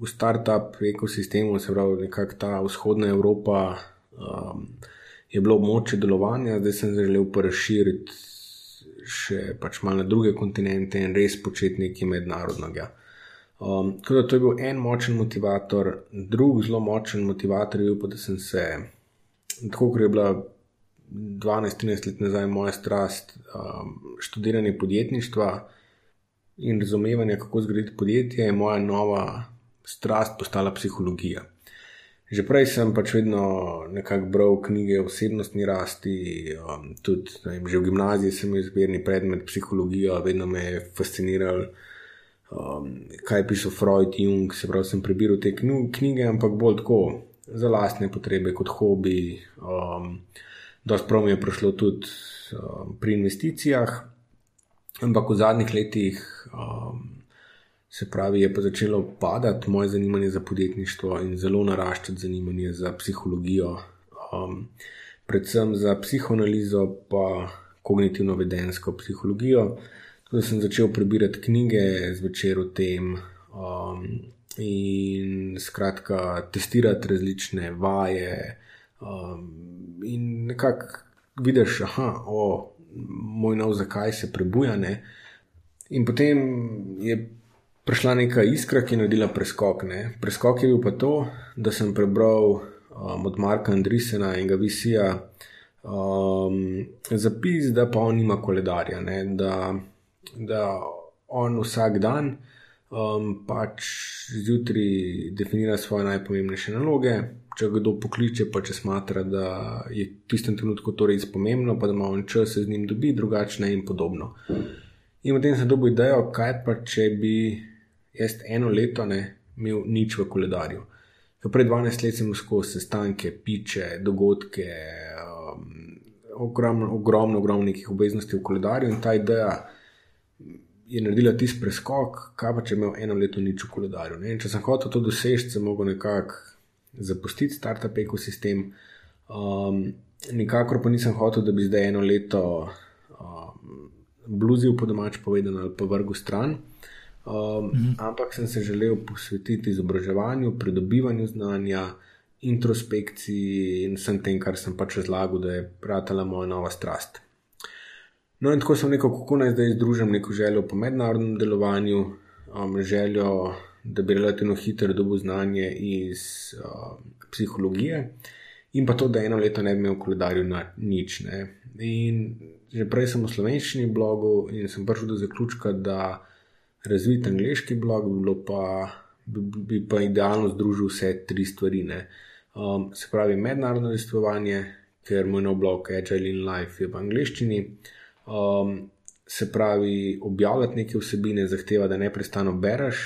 B: v startup ekosistemu, se pravi, nekako ta vzhodna Evropa um, je bilo moče delovanja, zdaj sem se želel pa razširiti še pač malo na druge kontinente in res početi nekaj mednarodnega. Um, tako da to je bil en močen motivator, drug zelo močen motivator je bil, da sem se tako kot je bila 12-13 let nazaj moja strast, um, študiranje podjetništva in razumevanje, kako zgraditi podjetje, je moja nova strast postala psihologija. Že prej sem pač vedno nekako bral knjige o osebnostni rasti, um, tudi vem, že v gimnaziji sem imel izbirni predmet psihologija, vedno me je fasciniral, um, kaj je pisal Freud, Jung, se pravi, sem prebiral te knjige, ampak bolj tako za lastne potrebe, kot hobi. Um, Dost prav mi je prišlo tudi um, pri investicijah, ampak v zadnjih letih um, se pravi, je pa začelo padati moje zanimanje za podjetništvo in zelo naraščati zanimanje za psihologijo, um, predvsem za psihoanalizo, pa kognitivno-vedensko psihologijo. Tudi sem začel prebirati knjige zvečer o tem. Um, in skratka testirati različne vaje. Um, in nekako vidiš, da je moj nov, zakaj se prebuja. Ne? In potem je prišla neka iskra, ki je naredila preskok. Ne? Preskok je bil pa to, da sem prebral um, od Marka Andrisena in Gavisija um, zapis, da pa on ima koledarja, da, da on vsak dan um, pač zjutraj definira svoje najpomembnejše naloge. Če kdo pokliče, pa če smatra, da je v tistem trenutku to res pomembno, pa da ima on čas se z njim dobi, drugačne in podobno. In potem sem dobil idejo, kaj pa če bi jaz eno leto ne imel nič v koledarju. Pred 12 leti sem imel sestanke, piče, dogodke, um, ogromno, ogromno, ogromno nekih obveznosti v koledarju in ta ideja je naredila tisti preskok, kaj pa če imel eno leto nič v koledarju. Ne? Če sem hotel to doseči, sem mogel nekako zapustiti startup ekosistem. Um, nikakor pa nisem hotel, da bi zdaj eno leto um, bluzil po domač povedano ali pa vrgu stran. Um, mhm. Ampak sem se želel posvetiti izobraževanju, pridobivanju znanja, introspekciji in vsem tem, kar sem pač razlagal, da je pratala moja nova strast. No, in tako sem rekel, kako naj zdaj združim neko željo po mednarodnem delovanju, um, željo, da bi relativno hitro dobil znanje iz uh, psihologije, in pa to, da eno leto ne bi imel v koledarju na nič. Ne. In že prej sem v slovenščini blogu in sem prišel do zaključka, da razvit angliški blog bi bilo pa. Bi, bi pa idealno združil vse tri stvari. Um, se pravi, mednarodno raziskovanje, ker moj nov blog Agile in Life je v angleščini, uh, Um, se pravi, objavljati neke vsebine zahteva, da ne prestano bereš,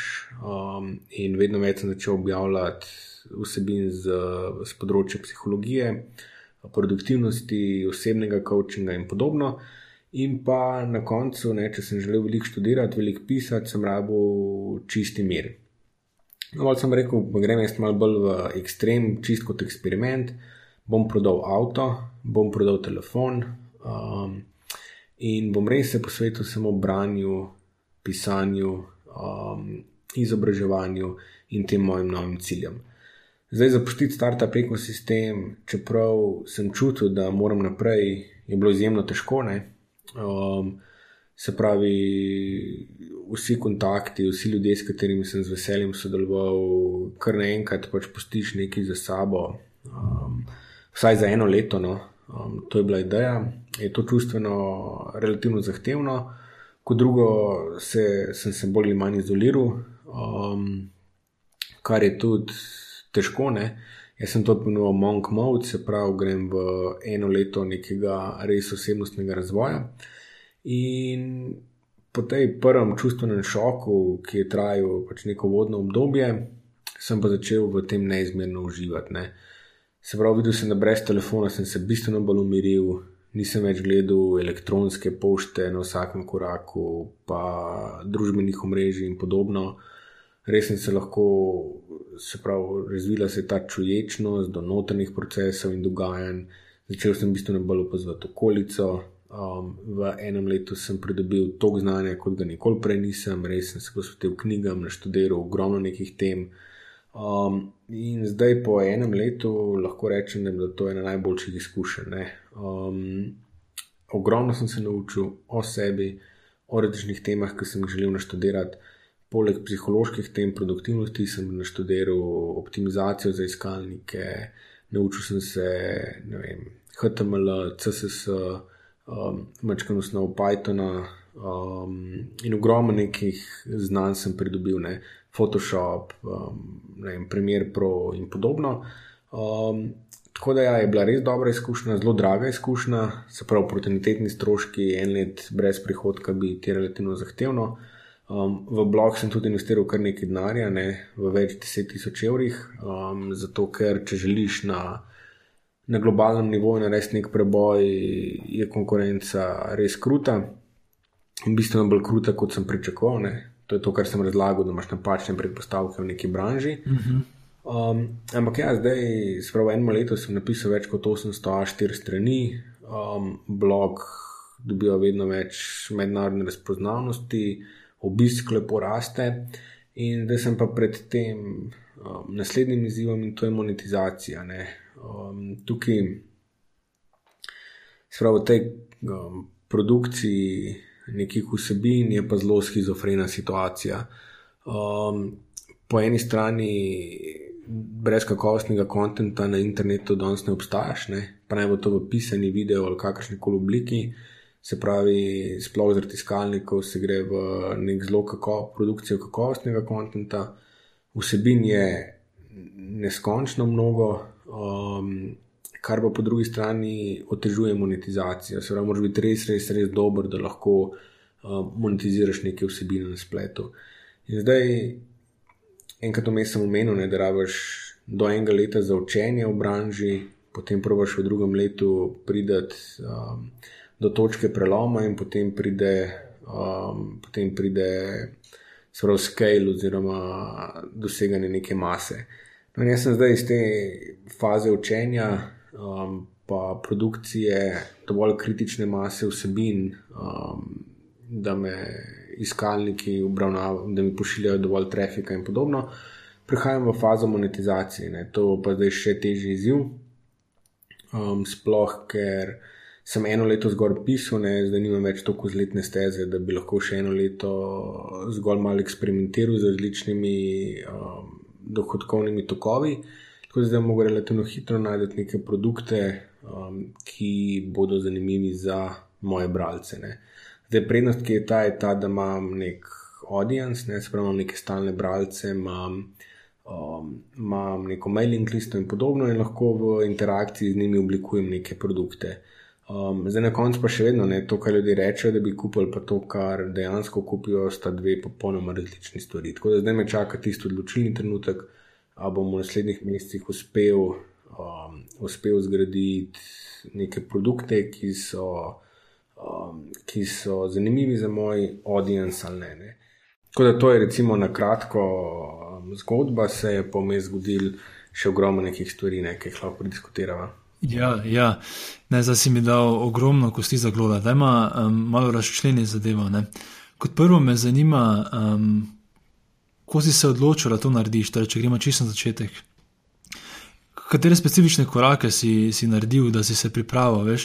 B: um, in vedno več sem začel objavljati vsebin z, z področja psihologije, produktivnosti, osebnega coachinga in podobno. In pa na koncu, ne, če sem želel veliko študirati, veliko pisati, sem rabo čisti mir. No, sem rekel, grem jaz malo bolj v ekstrem, čist kot eksperiment. Bom prodal avto, bom prodal telefon. Um, in bom res se posvetil samo branju, pisanju, um, izobraževanju in tem mojim novim ciljem. zdaj zapustiti startup ekosistem, čeprav sem čutil, da moram naprej, je bilo izjemno težko. Um, se pravi, vsi kontakti, vsi ljudje, s katerimi sem z veseljem sodeloval, kar naenkrat pač postiš nekaj za sabo, um, vsaj za eno leto. No. Um, to je bila ideja, je to čustveno relativno zahtevno. Kot drugo, se, sem se bolj ali manj izoliral, um, kar je tudi težko. Ne? Jaz sem to imenoval Monk Mode, se pravi, grem v eno leto nekega res osebnostnega razvoja. In po tej prvem čustvenem šoku, ki je trajal pač neko vodno obdobje, sem pa začel v tem neizmerno uživati. Ne? Se pravi, videl sem, da brez telefona sem se bistveno bolj umiril, nisem več gledal elektronske pošte na vsakem koraku, pa družbenih omrežij in podobno res sem se lahko, se pravi, razvila se ta čuječnost do notranjih procesov in dogajanj, začel sem bistveno bolj opazovati okolico. Um, v enem letu sem pridobil toliko znanja, kot ga nikoli prej nisem, res sem se posvetil knjigam, naštudiral ogromno nekih tem. Um, in zdaj, po enem letu, lahko rečem, da je bilo to ena najboljših izkušenj. Um, ogromno sem se naučil o sebi, o različnih temah, ki sem jih želel naštudirati. Poleg psiholoških tem produktivnosti sem naštudiral optimizacijo za iskalnike, naučil sem se vem, HTML, CSS, um, mačkano snov Pythona um, in ogromno nekih znanj sem pridobil, ne, Photoshop, um, vem, Premiere Pro in podobno. Um, tako da ja, je bila res dobra izkušnja, zelo draga izkušnja, se pravi, protenitetni stroški en let brez prihodka bi ti relativno zahtevno. Um, v blog sem tudi investiral kar nekaj denarja, ne, v več deset tisoč evrih, um, zato ker če želiš na, na globalnem nivoju narediti nek preboj, je konkurenca res kruta bistveno bolj kruta, kot sem pričakoval. Ne. To je to, kar sem razlagal, da imaš napačne predpostavke v neki branži. Uh -huh. um, ampak ja, zdaj, spravo eno leto sem napisal več kot 800 A4 strani, um, blog dobiva vedno več mednarodne razpoznavnosti obisk lepo raste. In zdaj sem pa pred tem um, naslednjim izzivom in to je monetizacija. Um, tukaj, spravo, v tej um, produkciji nekih vsebin je pa zelo schizofrena situacija. Um, po eni strani, brez kakovostnega konta na internetu danes ne obstajaš, ne? pa naj bo to v pisani video ali kakršni koli obliki se pravi, sploh zaradi tiskalnikov se gre v nek zelo kako, produkcijo kakovostnega konta, vsebin je neskončno mnogo, um, kar pa po drugi strani otežuje monetizacijo. Se pravi, moraš biti res, res, res dober, da lahko um, monetiziraš neke vsebine na spletu. In zdaj, enkrat vmes sem omenil, da rabiš do enega leta za učenje v branži, potem probaš v drugem letu pridati. Um, do točke preloma in potem pride, um, potem pride sprav scale oziroma doseganje neke mase. No, jaz sem zdaj iz te faze učenja, um, pa produkcije dovolj kritične mase vsebin, um, da me iskalniki obravnavajo, da mi pošiljajo dovolj trafika in podobno. Prihajam v fazo monetizacije, ne. to pa zdaj še težji izziv. Um, sploh, ker sem eno leto zgolj pisal, ne, zdaj nimam več toliko zletne steze, da bi lahko še eno leto zgolj malo eksperimentiral z različnimi um, dohodkovnimi tokovi. Tako da zdaj mogo relativno hitro najti neke produkte, um, ki bodo zanimivi za moje bralce. Ne. Zdaj, prednost, ki je ta, je ta, da imam nek audience, ne, se pravi, imam neke stalne bralce, imam, um, imam neko mailing listo in podobno, in lahko v interakciji z njimi oblikujem neke produkte. Um, zdaj na koncu pa še vedno ne to, kar ljudje rečejo, da bi kupili, pa to, kar dejansko kupijo, sta dve popolnoma različni stvari. Tako da zdaj me čaka tisti odločilni trenutek, ali bom v naslednjih mesecih uspel, um, uspel zgraditi neke produkte, ki so, um, ki so zanimivi za moj audience ali ne. ne. Tako da to je recimo na kratko um, zgodba, se je pa vmes zgodil še ogromno nekih stvari, ne, ki jih lahko prediskutiramo.
A: Ja, ja. Ne, zdaj si mi dal ogromno kosti za gloda, da ima um, malo razčleni zadevo. Ne. Kot prvo me zanima, um, ko si se odločil, da to narediš, torej, če gremo čisto na začetek. katere specifične korake si, si naredil, da si se pripravil?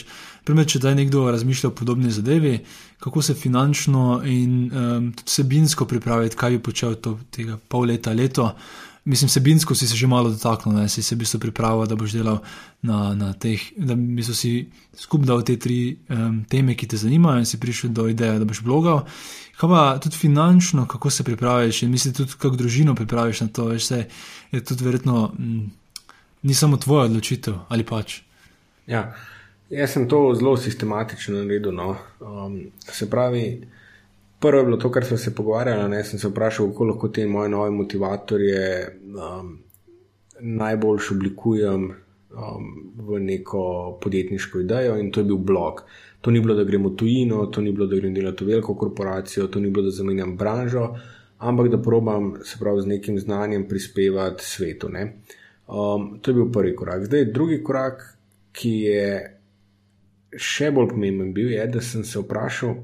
A: Primer, če da je nekdo razmišljal o podobni zadevi, kako se finančno in um, vsebinsko pripraviti, kaj bi počel to, tega pol leta, leto. Mislim, sebinsko si se že malo dotaknil, da si se bi se pripravil, da boš delal na, na teh, da bi si skupaj dal te tri um, teme, ki te zanimajo, in si prišel do ideje, da boš blogal. Kaj pa tudi finančno, kako se pripraviš, in mislim, tudi kako družino pripraviš na to, veš, se je tudi verjetno, m, mm, ni samo tvoja odločitev ali pač.
B: Ja, jaz sem to zelo sistematično naredil. No. Um, se pravi, prvo je bilo to, kar smo se pogovarjali. Ne, sem se vprašal, kako lahko te moje nove motivatorje um, najbolj oblikujem um, v neko podjetniško idejo, in to je bil blog. To ni bilo, da gremo tujino, to ni bilo, da grem delati v veliko korporacijo, to ni bilo, da zamenjam branžo, ampak da probam se pravi z nekim znanjem prispevati svetu. Um, to je bil prvi korak. Zdaj, drugi korak, ki je še bolj pomemben, bil, je, da sem se vprašal,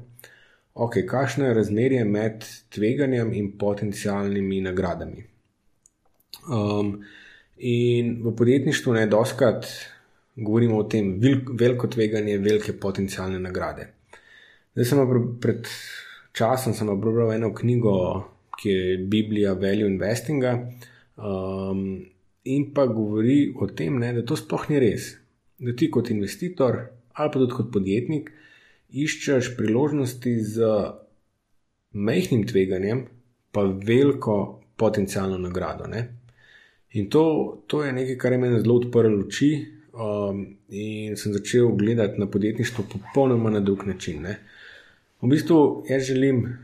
B: okay, kakšno je razmerje med tveganjem in potencijalnimi nagradami. Um, in v podjetništvu ne doskrat govorimo o tem, veliko tveganje, velike potencijalne nagrade. Zdaj sem pred časom prebral eno knjigo, ki je Biblija Value Investinga. Um, in pa govori o tem, ne, da to sploh ni res. Da ti kot investitor ali pa tudi kot podjetnik iščeš priložnosti z majhnim tveganjem, pa veliko potencijalno nagrado. Ne? In to, to je nekaj, kar je meni zelo odprlo oči, um, in sem začel gledati na podjetništvo popolnoma na drug način. Ne? V bistvu jaz želim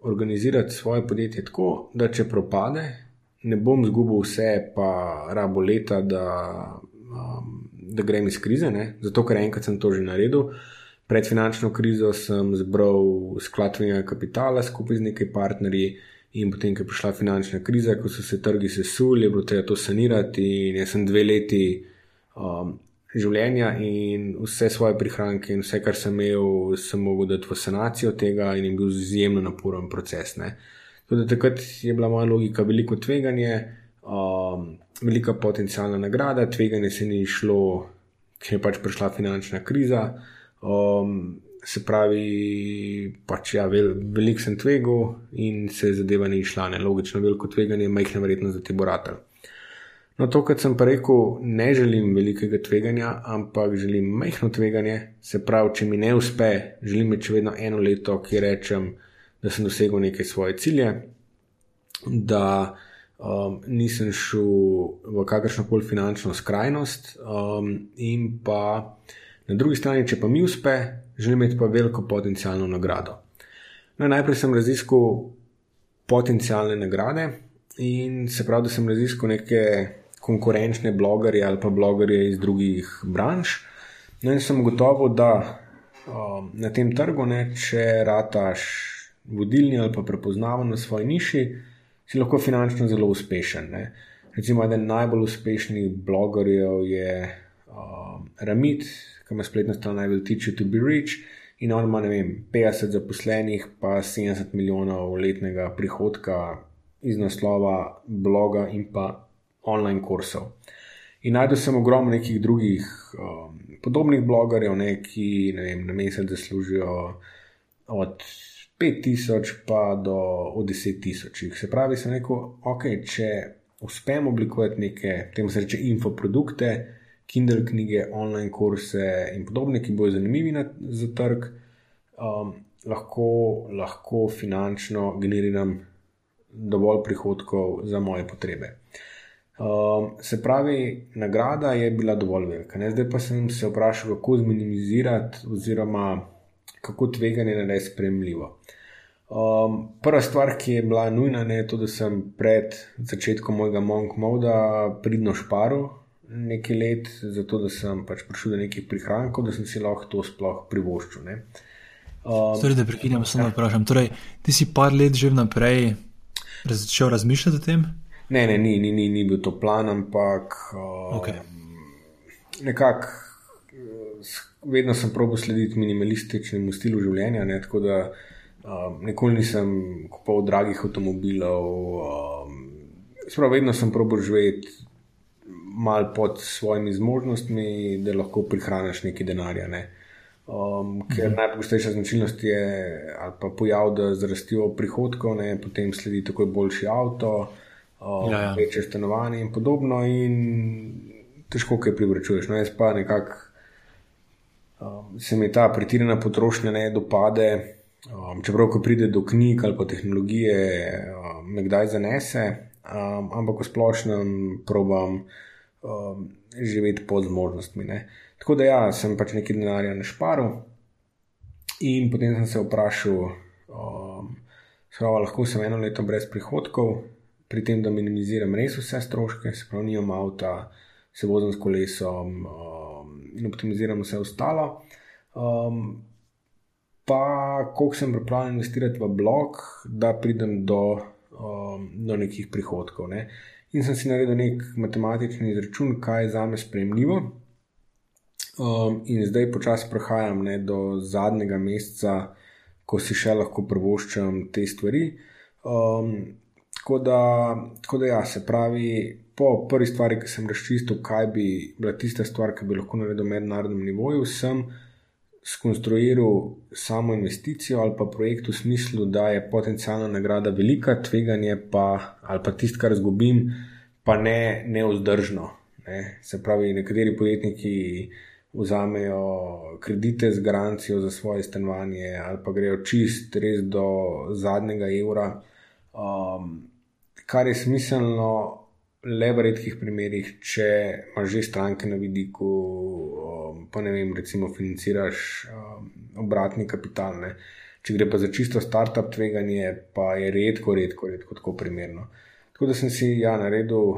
B: organizirati svoje podjetje tako, da če propade, ne bom izgubil vse, pa rabo leta, da, um, da grem iz krize, ne? zato ker enkrat sem to že naredil. Pred finančno krizo sem zbral skladnega kapitala skupaj z nekaj partnerji, in potem, ko je prišla finančna kriza, ko so se trgi sesuli, bilo treba to sanirati. In jaz sem dve leti um, življenja in vse svoje prihranke in vse, kar sem imel, sem mogel dati v sanacijo tega in je bil izjemno naporen proces. Tudi takrat je bila moja logika veliko tveganje, um, velika potencijalna nagrada, tveganje se ni išlo, ker je pač prišla finančna kriza. Um, se pravi, pač ja, vel, velik sem tvegal in se zadeva ni išla, ne logično, veliko tveganje, majhna verjetnost, da ti bo ratelj. No, to, kar sem pa rekel, ne želim velikega tveganja, ampak želim majhno tveganje. Se pravi, če mi ne uspe, želim imeti vedno eno leto, ki rečem, da sem dosegel neke svoje cilje, da um, nisem šel v kakršno koli finančno skrajnost um, in pa. Na drugi strani, če pa mi uspe, želim imeti pa veliko potencijalno nagrado. No, najprej sem raziskal potencijalne nagrade in se pravi, da sem raziskal neke konkurenčne blogerje ali pa blogerje iz drugih branž. No, in sem gotovo, da um, na tem trgu, ne, če rataš vodilni ali pa prepoznaven na svoji niši, si lahko finančno zelo uspešen. Ne. Recimo, eden najbolj uspešnih blogerjev je um, Ramit, ki ima spletno stran I will teach you to be rich. In on ima, ne vem, 50 zaposlenih, pa 70 milijonov letnega prihodka iz naslova bloga in pa online kursov. In najdel sem ogromno nekih drugih um, podobnih blogerjev, ne, ki ne vem, na mesec zaslužijo od 5000 pa do 10000. Se pravi, sem rekel, ok, če uspem oblikovati neke, temu se reče, infoprodukte, Kindle knjige, online kurse in podobne, ki bodo zanimivi na, za trg, um, lahko, lahko finančno generiram dovolj prihodkov za moje potrebe. Um, se pravi, nagrada je bila dovolj velika. Ne? Zdaj pa sem se vprašal, kako zminimizirati, oziroma kako tveganje narediti spremljivo. Um, prva stvar, ki je bila nujna, je to, da sem pred začetkom mojega Monk Moda pridno šparil, nekaj let, zato da sem pač prišel do nekih prihrankov, da sem si lahko to sploh privoščil.
A: Um, torej, da prekinjam, samo ja. vprašam. Torej, ti si par let že vnaprej začel razmišljati o tem?
B: Ne, ne, ni, ni, ni, ni bil to plan, ampak um, okay. nekako vedno sem probil slediti minimalističnemu stilu življenja. Ne, tako da um, nikoli nisem kupoval dragih avtomobilov. Um, Sprav, vedno sem probil živeti mal pod svojimi zmožnostmi, da lahko prihraniš nekaj denarja. Ne. Um, ker mhm. najpogostejša značilnost je, ali pa pojav, da zrastijo prihodkov, ne, potem sledi takoj boljši avto, ja, ja. večje stanovanje in podobno, in težko kaj privračuješ. No, jaz pa nekako um, se mi ta pretirana potrošnja ne dopade. Um, čeprav, ko pride do knjig ali pa tehnologije, um, me kdaj zanese, um, ampak v splošnem probam um, živeti pod zmožnostmi. Ne. Tako da, ja, sem pač nekaj denarja našparil in potem sem se vprašal, um, spravo, lahko sem eno leto brez prihodkov, pri tem, da minimiziram res vse stroške, se pravi, nimam avta, se vozim s kolesom um, in optimiziram vse ostalo. Um, pa koliko sem pripravljen investirati v blog, da pridem do, um, do nekih prihodkov. Ne. In sem si naredil nek matematični izračun, kaj je za me sprejemljivo. Um, in zdaj počasi prehajam ne, do zadnjega meseca, ko si še lahko prvoščam te stvari. Um, tako, da, tako da, ja, se pravi, po prvi stvari, ki sem razčistil, kaj bi bila tista stvar, ki bi lahko naredil na mednarodnem nivoju, sem skonstruiral samo investicijo ali pa projekt v smislu, da je potencijalna nagrada velika, tveganje pa ali pa tisto, kar izgubim, pa ne neozdržno. Ne. Se pravi, nekateri podjetniki vzamejo kredite z garancijo za svoje stanovanje ali pa grejo čist res do zadnjega evra, um, kar je smiselno le v redkih primerih, če imaš že stranke na vidiku, um, pa ne vem, recimo financiraš um, obratni kapital. Ne. Če gre pa za čisto startup tveganje, pa je redko, redko, redko tako primerno. Tako da sem si ja, naredil,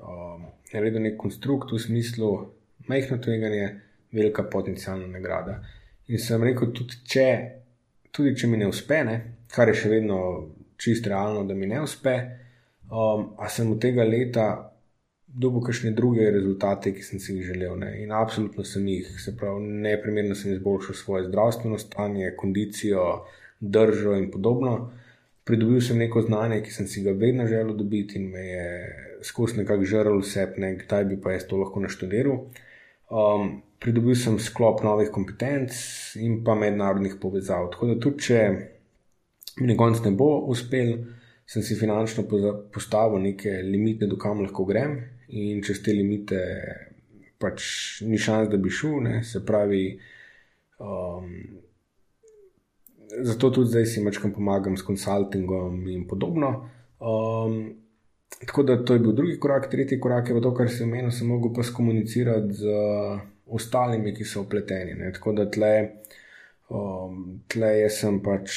B: um, naredil nek konstrukt v smislu majhno tveganje, velika potencijalna nagrada. In sem rekel, tudi če, tudi če mi ne uspe, ne, kar je še vedno čisto realno, da mi ne uspe, um, a sem od tega leta dobil kakšne druge rezultate, ki sem si jih želel. Ne? In absolutno sem jih, se pravi, neprimerno sem izboljšal svoje zdravstveno stanje, kondicijo, držo in podobno. Pridobil sem neko znanje, ki sem si ga vedno želel dobiti in me je skozi nekako žrl vse, ne, kdaj bi pa jaz to lahko naštudiral. Um, pridobil sem sklop novih kompetenc in pa mednarodnih povezav. Tako da tudi, če mi na koncu ne bo uspel, sem si finančno postavil neke limite, do kam lahko grem, in čez te limite pač ni šans, da bi šel. Ne? Se pravi, um, zato tudi zdaj si večkrat pomagam s konsultingom in podobno. Um, tako da to je bil drugi korak, tretji korak je v to, kar sem imel, sem mogel pa skomunicirati z ostalimi, ki so upleteni. Ne? Tako da tle, um, tle sem pač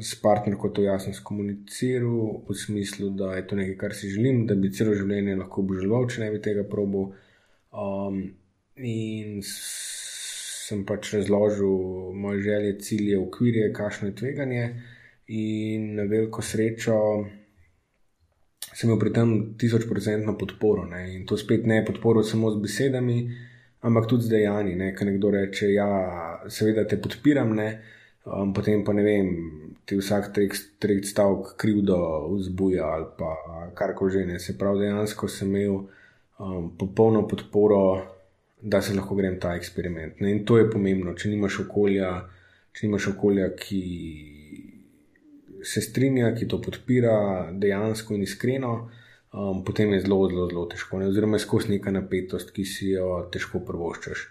B: s partnerko to jasno skomuniciral, v smislu, da je to nekaj, kar si želim, da bi celo življenje lahko obžaloval, če ne bi tega probo. Um, in sem pač razložil moje želje, cilje, okvirje, kakšno je tveganje, in na veliko srečo sem imel pri tem tisočprocentno podporo. Ne? In to spet ne podporo samo z besedami, ampak tudi z dejanji. Ker nekdo reče, ja, seveda te podpiram, ne. Um, potem pa ne vem, ti vsak tretji stavek krivdo vzbuja ali pa karkoli že ne. Se pravi, dejansko sem imel um, popolno podporo, da se lahko grem ta eksperiment. Ne? In to je pomembno, če nimaš okolja, če nimaš okolja, ki se strinja, ki to podpira dejansko in iskreno. Um, potem je zelo, zelo, zelo težko, ne? oziroma je skozi neka napetost, ki si jo težko prvoščaš.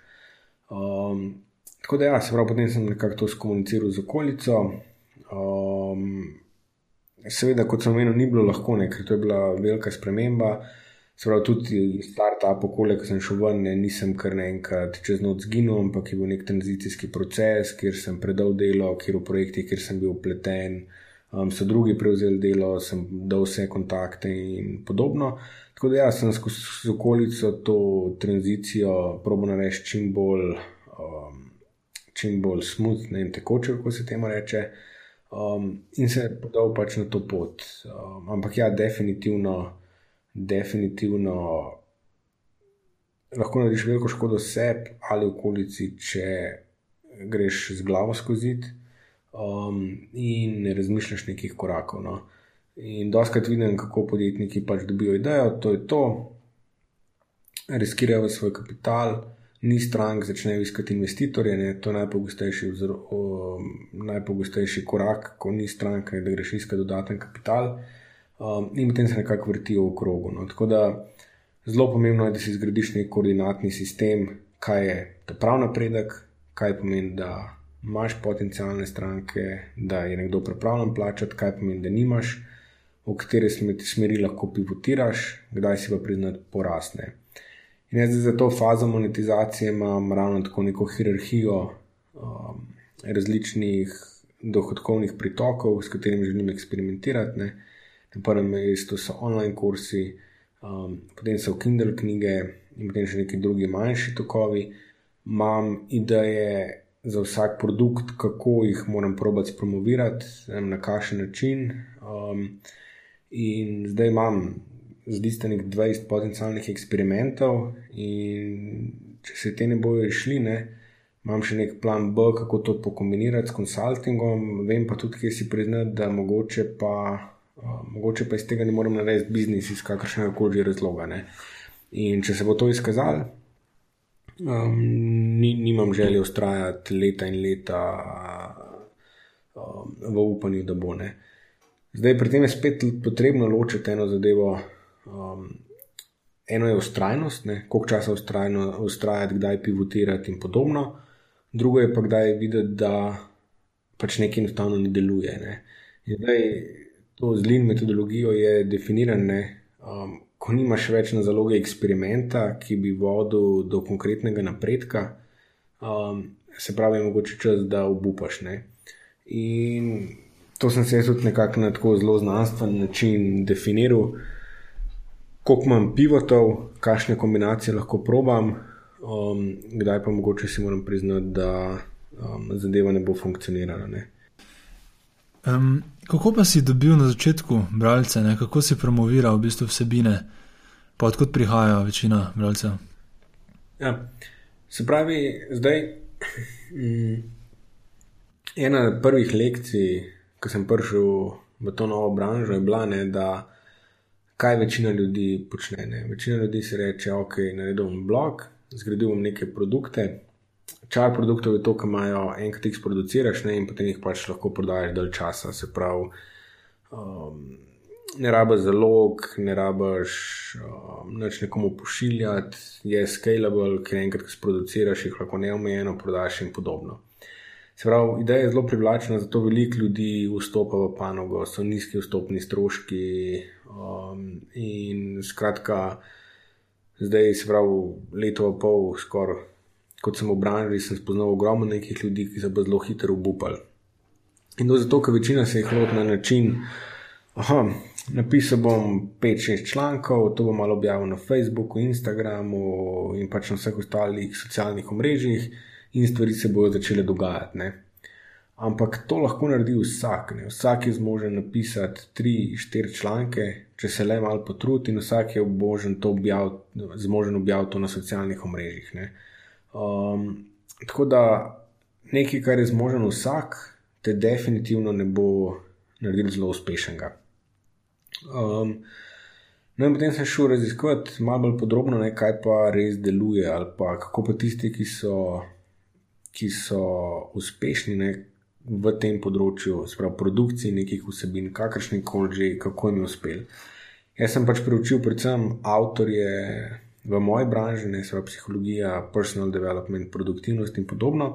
B: Um, tako da, ja, se pravi, potem sem nekako to skomuniciral z okolico, Um, seveda, kot sem omenil, ni bilo lahko, ne, ker to je bila velika sprememba. Pravi, tudi start-up okolje, ki sem šel ven, ne, nisem kar naenkrat čez noč zginil, ampak je bil nek tranzicijski proces, kjer sem predal delo, kjer v projektih, kjer sem bil upleten, um, so drugi prevzeli delo, sem dal vse kontakte in podobno. Tako da jaz sem skozi okolico to tranzicijo probo narediti čim bolj, um, čim bolj smutno in tekoče, kako se temu reče um, in se podal pač na to pot. Um, ampak ja, definitivno, definitivno lahko narediš veliko škodo sebi ali okolici, če greš z glavo skozi zid um, in ne razmišljaš nekih korakov. No. In doskrat vidim, kako podjetniki pač dobijo idejo, to je to. riskirajo svoj kapital, ni strank, začnejo iskati investitorje. Ne? To je najpogostejši, vzro, o, najpogostejši korak, ko ni strank, da greš iskati dodaten kapital. Um, in potem se nekako vrtijo v krogu. No? Tako da zelo pomembno je, da si zgradiš nek koordinatni sistem, kaj je ta prav napredek, kaj pomeni, da imaš potencijalne stranke, da je nekdo pripravljen plačati, kaj pomeni, da nimaš, v katere smeri lahko pivotiraš, kdaj si pa priznati porasne. In jaz za to fazo monetizacije imam ravno tako neko hierarhijo um, različnih dohodkovnih pritokov, s katerimi želim eksperimentirati. Ne. Na prvem mestu so online kursi, um, potem so Kindle knjige in potem še neki drugi manjši tokovi. Imam ideje za vsak produkt, kako jih moram probati promovirati, na kakšen način. Um, in zdaj imam nek 20 potencialnih eksperimentov, in če se te ne bojo išli, ne, imam še nek plan B, kako to pokombinirati s konsultingom, vem pa tudi, kje si priznati, da mogoče pa, uh, mogoče pa iz tega ne morem narediti biznis iz kakršnega koli razloga. Ne. In če se bo to izkazalo, um, ni, nimam želje ustrajati leta in leta um, v upanju, da bo ne. Zdaj, pri tem je spet potrebno ločiti eno zadevo, Um, eno je ustrajnost, koliko časa ustrajati, kdaj pivotirati in podobno, drugo je pa kdaj videti, da pač nekaj enostavno ne deluje. Ne. Zdaj, to z lin metodologijo je definirano, um, ko nimaš več na zaloge eksperimenta, ki bi vodil do konkretnega napredka, um, se pravi, mogoče čas, da obupaš. Ne. In to sem se tudi nekako na tako zelo znanstven način definiral koliko imam pivotov, kakšne kombinacije lahko probam, um, kdaj pa mogoče si moram priznati, da um, zadeva ne bo funkcionirala. Ne.
A: Um, kako pa si dobil na začetku bralce, ne? kako si promoviral v bistvu vsebine, pa odkot prihaja večina bralcev?
B: Ja, se pravi, zdaj um, ena od prvih lekcij, ko sem prišel v to novo branžo, je bila, ne, da kaj večina ljudi počne. Ne? Večina ljudi si reče, ok, naredil bom blog, zgradil bom neke produkte. Čar produktov je to, kar imajo enkrat jih sproduciraš ne? in potem jih pač lahko prodajaš dalj časa. Se pravi, um, ne rabiš zalog, ne rabiš um, nič nekomu pošiljati, je scalable, ker enkrat, ki sproduciraš, jih lahko neomejeno prodaš in podobno. Se pravi, ideja je zelo privlačna, zato veliko ljudi vstopa v panogo, so nizki vstopni stroški. Um, in skratka, zdaj se pravi, leto in pol, skoraj kot sem v branži, sem spoznal ogromno nekih ljudi, ki so pa zelo hitro obupali. In to zato, ker večina se jih loti na način. Aha, napisal bom 5-6 člankov, to bom malo objavil na Facebooku, Instagramu in pač na vseh ostalih socialnih omrežjih in stvari se bodo začele dogajati. Ne. Ampak to lahko naredi vsak. Ne. Vsak je zmožen napisati 3-4 članke, če se le malo potrudi, in vsak je to objavil, zmožen objaviti to na socialnih omrežjih. Um, tako da nekaj, kar je zmožen vsak, te definitivno ne bo naredil zelo uspešnega. Um, No, in potem sem šel raziskovati malo bolj podrobno, ne, kaj pa res deluje, ali pa kako pa tisti, ki so ki so uspešni ne, v tem področju, sprav produkciji nekih vsebin, kakršni koli že, kako jim je uspel. Jaz sem pač preučil predvsem avtorje v moji branži, ne sprav psihologija, personal development, produktivnost in podobno.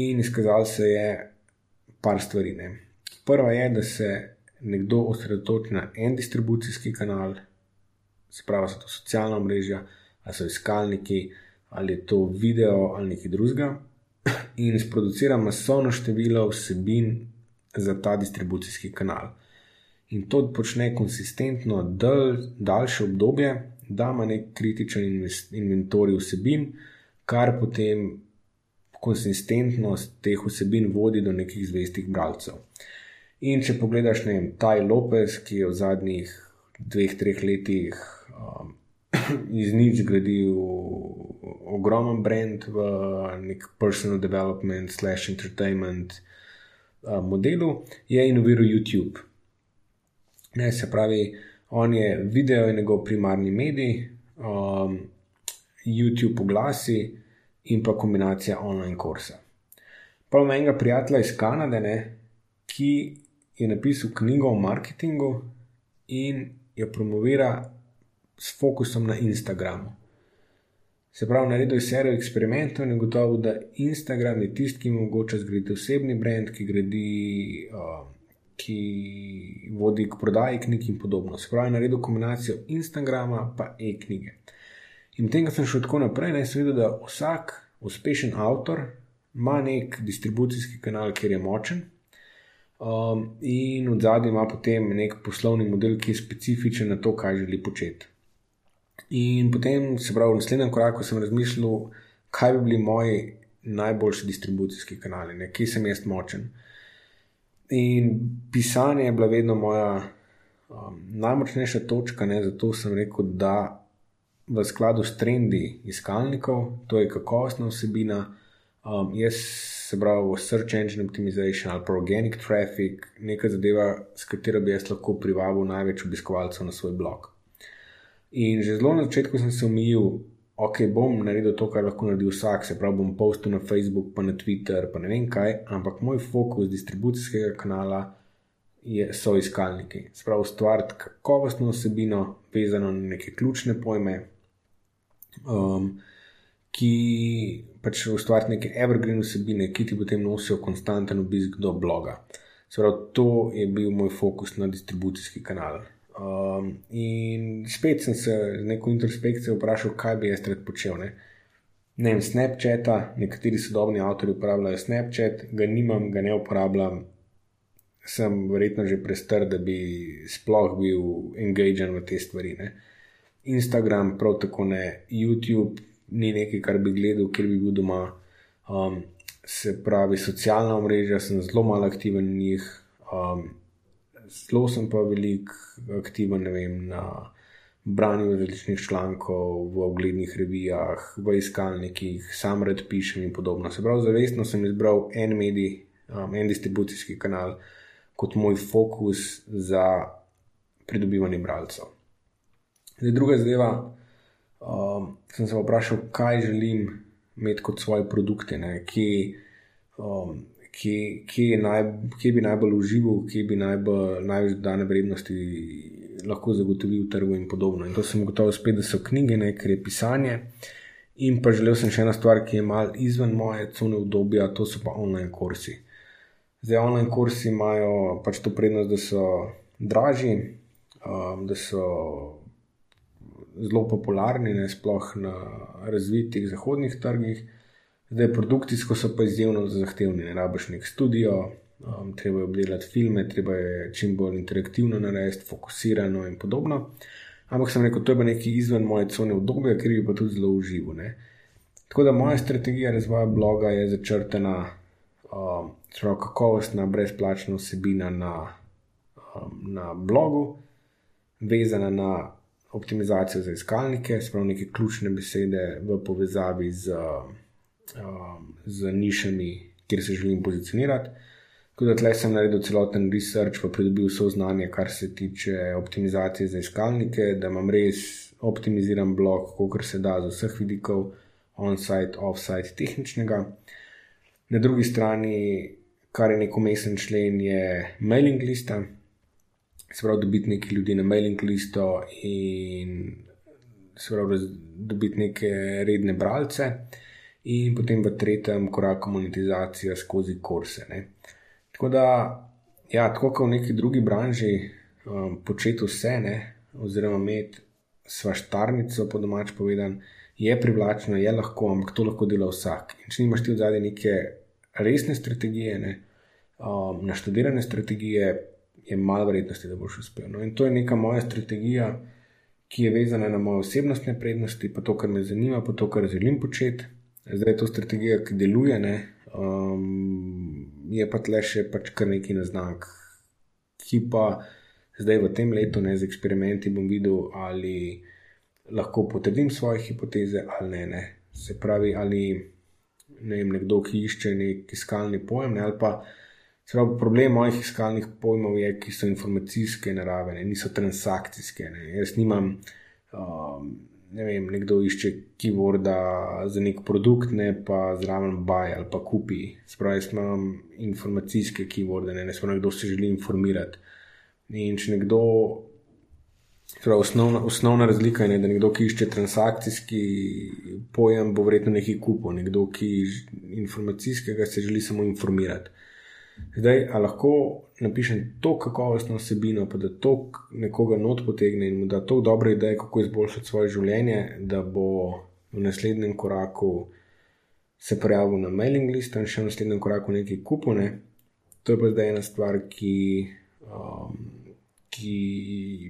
B: In izkazalo se je par stvari. Ne. Prva je, da se nekdo osredotoči na en distribucijski kanal, spravo so to socialna mreža, ali so iskalniki, ali je to video ali nekaj drugega in sproducira masovno število vsebin za ta distribucijski kanal. In to počne konsistentno dal, daljše obdobje, da ima nek kritičen inventorij vsebin, kar potem konsistentnost teh vsebin vodi do nekih zvestih bralcev. In če pogledaš, ne vem, Taj Lopez, ki je v zadnjih dveh, treh letih um, iz nič zgradil ogromen brand v nek personal development, slash entertainment modelu, je inoviral YouTube. Ne, se pravi, on je video in njegov primarni medij, um, YouTube oglasi in pa kombinacija online kursa. Pa imam enega prijatelja iz Kanade, ne, ki je napisal knjigo o marketingu in jo promovira s fokusom na Instagramu. Se pravi, naredil je serijo eksperimentov in je gotovo, da Instagram je tisti, ki mu omogoča zgraditi osebni brand, ki, gradi, uh, ki vodi k prodaji knjig in podobno. Se pravi, naredil kombinacijo Instagrama in e-knjige. In tem, ko sem šel tako naprej, naj se vidi, da vsak uspešen avtor ima nek distribucijski kanal, kjer je močen. Um, in v zadnjem ima potem nek poslovni model, ki je specifičen na to, kaj želi početi. In potem, se pravi, v naslednjem koraku sem razmišljal, kaj bi bili moji najboljši distribucijski kanali, ne, kje sem jaz močen. In pisanje je bila vedno moja um, najmočnejša točka, ne, zato sem rekel, da v skladu s trendi iskalnikov, to je kakovostna vsebina, um, jaz se pravi, search engine optimization ali organic traffic, neka zadeva, s katero bi jaz lahko privabil največ obiskovalcev na svoj blog. In že zelo na začetku sem se omejil, ok, bom naredil to, kar lahko naredi vsak, se pravi, bom postil na Facebook, pa na Twitter, pa ne vem kaj, ampak moj fokus distribucijskega kanala je, so iskalniki. Sprav ustvariti kakovostno osebino, vezano na neke ključne pojme, um, ki pač ustvariti neke evergreen osebine, ki ti potem nosijo konstanten obisk do bloga. Sprav to je bil moj fokus na distribucijski kanal. Um, in spet sem se z neko introspekcijo vprašal, kaj bi jaz rad počel. Ne, ne vem, Snapchata, nekateri sodobni avtori uporabljajo Snapchat, ga nimam, ga ne uporabljam. Sem verjetno že prestar, da bi sploh bil engažen v te stvari. Ne. Instagram, prav tako ne, YouTube ni nekaj, kar bi gledal, ker bi bil doma. Um, se pravi, socialna omrežja, sem zelo malo aktiven v njih. Um, zelo sem pa velik aktiven vem, na branju različnih člankov, v oglednih revijah, v iskalnikih, sam red pišem in podobno. Se pravi, zavestno sem izbral en medij, um, en distribucijski kanal kot moj fokus za pridobivanje bralcev. Zdaj, druga zadeva, um, sem se vprašal, kaj želim imeti kot svoje produkte, ki. Um, kje, kje, naj, kje bi najbolj užival, kje bi najbolj, največ dane vrednosti lahko zagotovil trgu in podobno. In to sem gotovo spet, da so knjige, ne, ker je pisanje. In pa želel sem še ena stvar, ki je mal izven moje cone obdobja, to so pa online kursi. Zdaj, online kursi imajo pač to prednost, da so dražji, um, da so zelo popularni, ne sploh na razvitih zahodnih trgih. Zdaj, produkcijsko so pa izjemno zahtevni, ne rabiš nek studio, um, treba je obdelati filme, treba je čim bolj interaktivno narediti, fokusirano in podobno. Ampak sem rekel, to je pa nekaj izven moje cone obdobja, ker bi pa tudi zelo uživo. Tako da moja strategija razvoja bloga je začrtena, um, zelo kakovostna, brezplačna vsebina na, um, na blogu, vezana na optimizacijo za iskalnike, spravo neke ključne besede v povezavi z. Uh, um, z nišami, kjer se želim pozicionirati. Tako da tleh sem naredil celoten research, pa pridobil vse znanje, kar se tiče optimizacije za iskalnike, da imam res optimiziran blog, kot se da z vseh vidikov, on-site, off-site, tehničnega. Na drugi strani, kar je neko mesen člen, je mailing lista. Se pravi, dobiti nekaj ljudi na mailing listo in se pravi, dobiti neke redne bralce in potem v tretjem koraku monetizacija skozi kurse. Ne. Tako da, ja, tako kot v neki drugi branži, um, početi vse, ne, oziroma imeti svaštarnico, po domač povedan, je privlačno, je lahko, ampak to lahko dela vsak. In če nimaš ti v zadnji neke resne strategije, ne, um, naštudirane strategije, je malo verjetnosti, da boš uspel. No, in to je neka moja strategija. Ki je vezana na moje osebnostne prednosti, pa to, kar me zanima, pa to, kar želim početi, zdaj je to strategija, ki deluje, ne, um, je pa tle še pač kar neki naznak, ki pa zdaj v tem letu ne, z eksperimenti bom videl, ali lahko potrdim svoje hipoteze ali ne. ne. Se pravi, ali ne vem, nekdo, ki išče nek iskalni pojem, ne, ali pa. Pravi, problem mojih iskalnih pojmov je, ki so informacijske narave, ne, niso transakcijske. Ne. Jaz nimam um, ne vem, nekdo išče keyworda za nek produkt, ne pa zraven buy ali pa kupi. Spravi, jaz imam informacijske keyworde, ne, ne spravi, kdo se želi informirati. In če nekdo, spravi, osnovna, osnovna razlika je, ne, da nekdo, ki išče transakcijski pojem, bo verjetno nekaj kupil, nekdo, ki informacijskega se želi samo informirati. Zdaj, a lahko napišem to kakovostno osebino, pa da to nekoga not potegne in mu da to dobre ideje, kako izboljšati svoje življenje, da bo v naslednjem koraku se prijavil na mailing list in še v naslednjem koraku nekaj kupone. To je pa zdaj ena stvar, ki, um, ki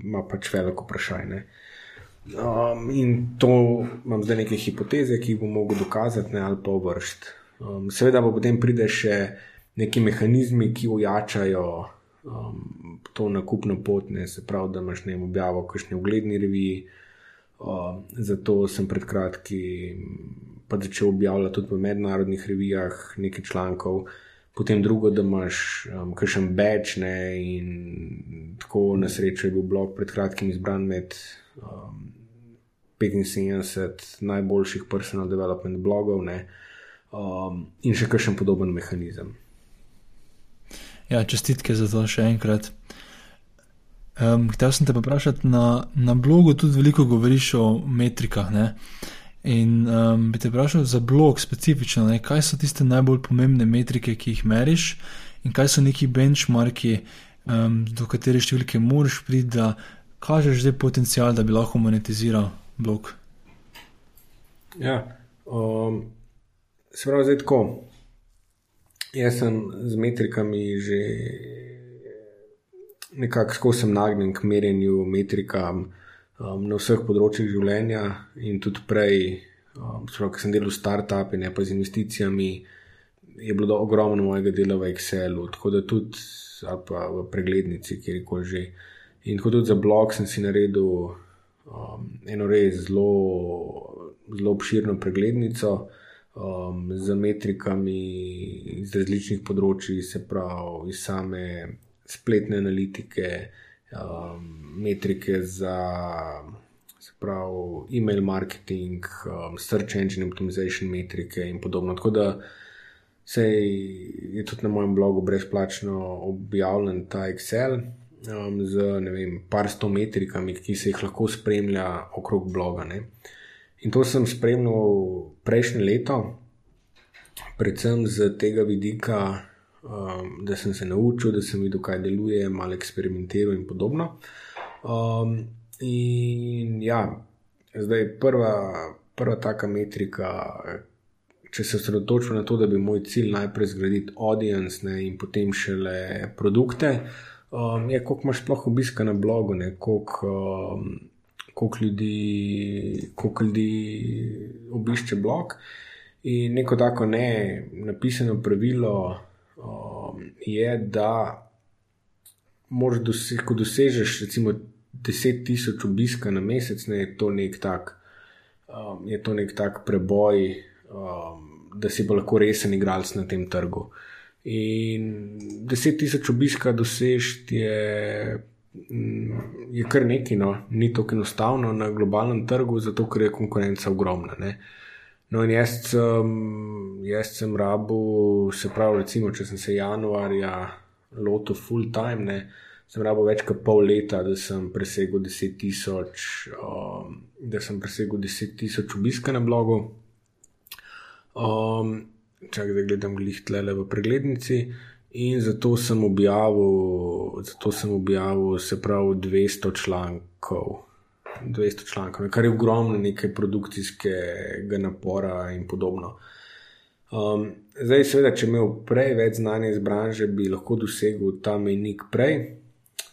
B: ima pač veliko vprašanje. Um, in to imam zdaj neke hipoteze, ki jih bom mogel dokazati ne, ali pa vršiti. Um, seveda pa potem pride še neki mehanizmi, ki ojačajo um, to nakupno pot, ne se pravi, da imaš ne objavo, kakšne ugledni reviji. Um, zato sem pred kratkim pa začel objavljati tudi v mednarodnih revijah nekaj člankov. Potem drugo, da imaš um, kakšen beč, in tako na srečo je bil blog pred kratkim izbran med um, 75 najboljših personal development blogov, ne, um, in še kakšen podoben mehanizem.
A: Ja, čestitke za to še enkrat. Um, Htela sem te vprašati, na, na blogu tudi veliko govoriš o metrikah. Ne? In um, bi te vprašal za blog specifično, ne? kaj so tiste najbolj pomembne metrike, ki jih meriš, in kaj so neki benchmarki, um, do katerih številke moraš priti, da kažeš zdaj potencial, da bi lahko monetiziral blog.
B: Ja, um, se pravi, zdaj tako. Jaz sem z metrikami že nekako skozi nagnjen k merjenju metrikam um, na vseh področjih življenja in tudi prej, um, sprav, ko sem delal v startupi, ne pa z investicijami, je bilo ogromno mojega dela v Excelu, tako da tudi pa v preglednici, kjerkoli že. In tako tudi za blog sem si naredil um, eno res zelo, zelo obširno preglednico um, z metrikami iz različnih področji, se pravi iz same spletne analitike, um, metrike za pravi, email marketing, um, search engine optimization metrike in podobno. Tako da se je tudi na mojem blogu brezplačno objavljen ta Excel. Um, z vem, par sto metrikami, ki se jih lahko spremlja okrog bloga. Ne. In to sem spremljal prejšnje leto, predvsem z tega vidika, um, da sem se naučil, da sem videl, kaj deluje, malo eksperimentiral in podobno. Um, in ja, zdaj prva, prva taka metrika. Če se osredotočim na to, da bi moj cilj najprej zgraditi audience ne, in potem šele produkte, um, je koliko imaš sploh obiska na blogu, ne, koliko, um, koliko ljudi, koliko ljudi obišče blog. In neko tako ne napisano pravilo um, je, da moraš doseči, ko dosežeš recimo 10.000 obiska na mesec, ne, je to nek tak, um, je to nek tak preboj, um, da si pa lahko resen igralec na tem trgu. In 10.000 obiska dosežeti je je kar nekaj, no, ni tako enostavno na globalnem trgu, zato ker je konkurenca ogromna. Ne. No, in jaz sem, jaz sem rabu, se pravi, recimo, če sem se januarja lotil full time, ne, sem rabu več kot pol leta, da sem presegel 10 tisoč, um, da sem presegel 10 tisoč obiska na blogu. Um, Čakaj, da gledam glih tle v preglednici. In zato sem objavil, zato sem objavil se pravi 200 člankov. 200 člankov, kar je ogromno nekaj produkcijskega napora in podobno. Um, zdaj, seveda, če imel prej več znanja iz branže, bi lahko dosegel ta menik prej.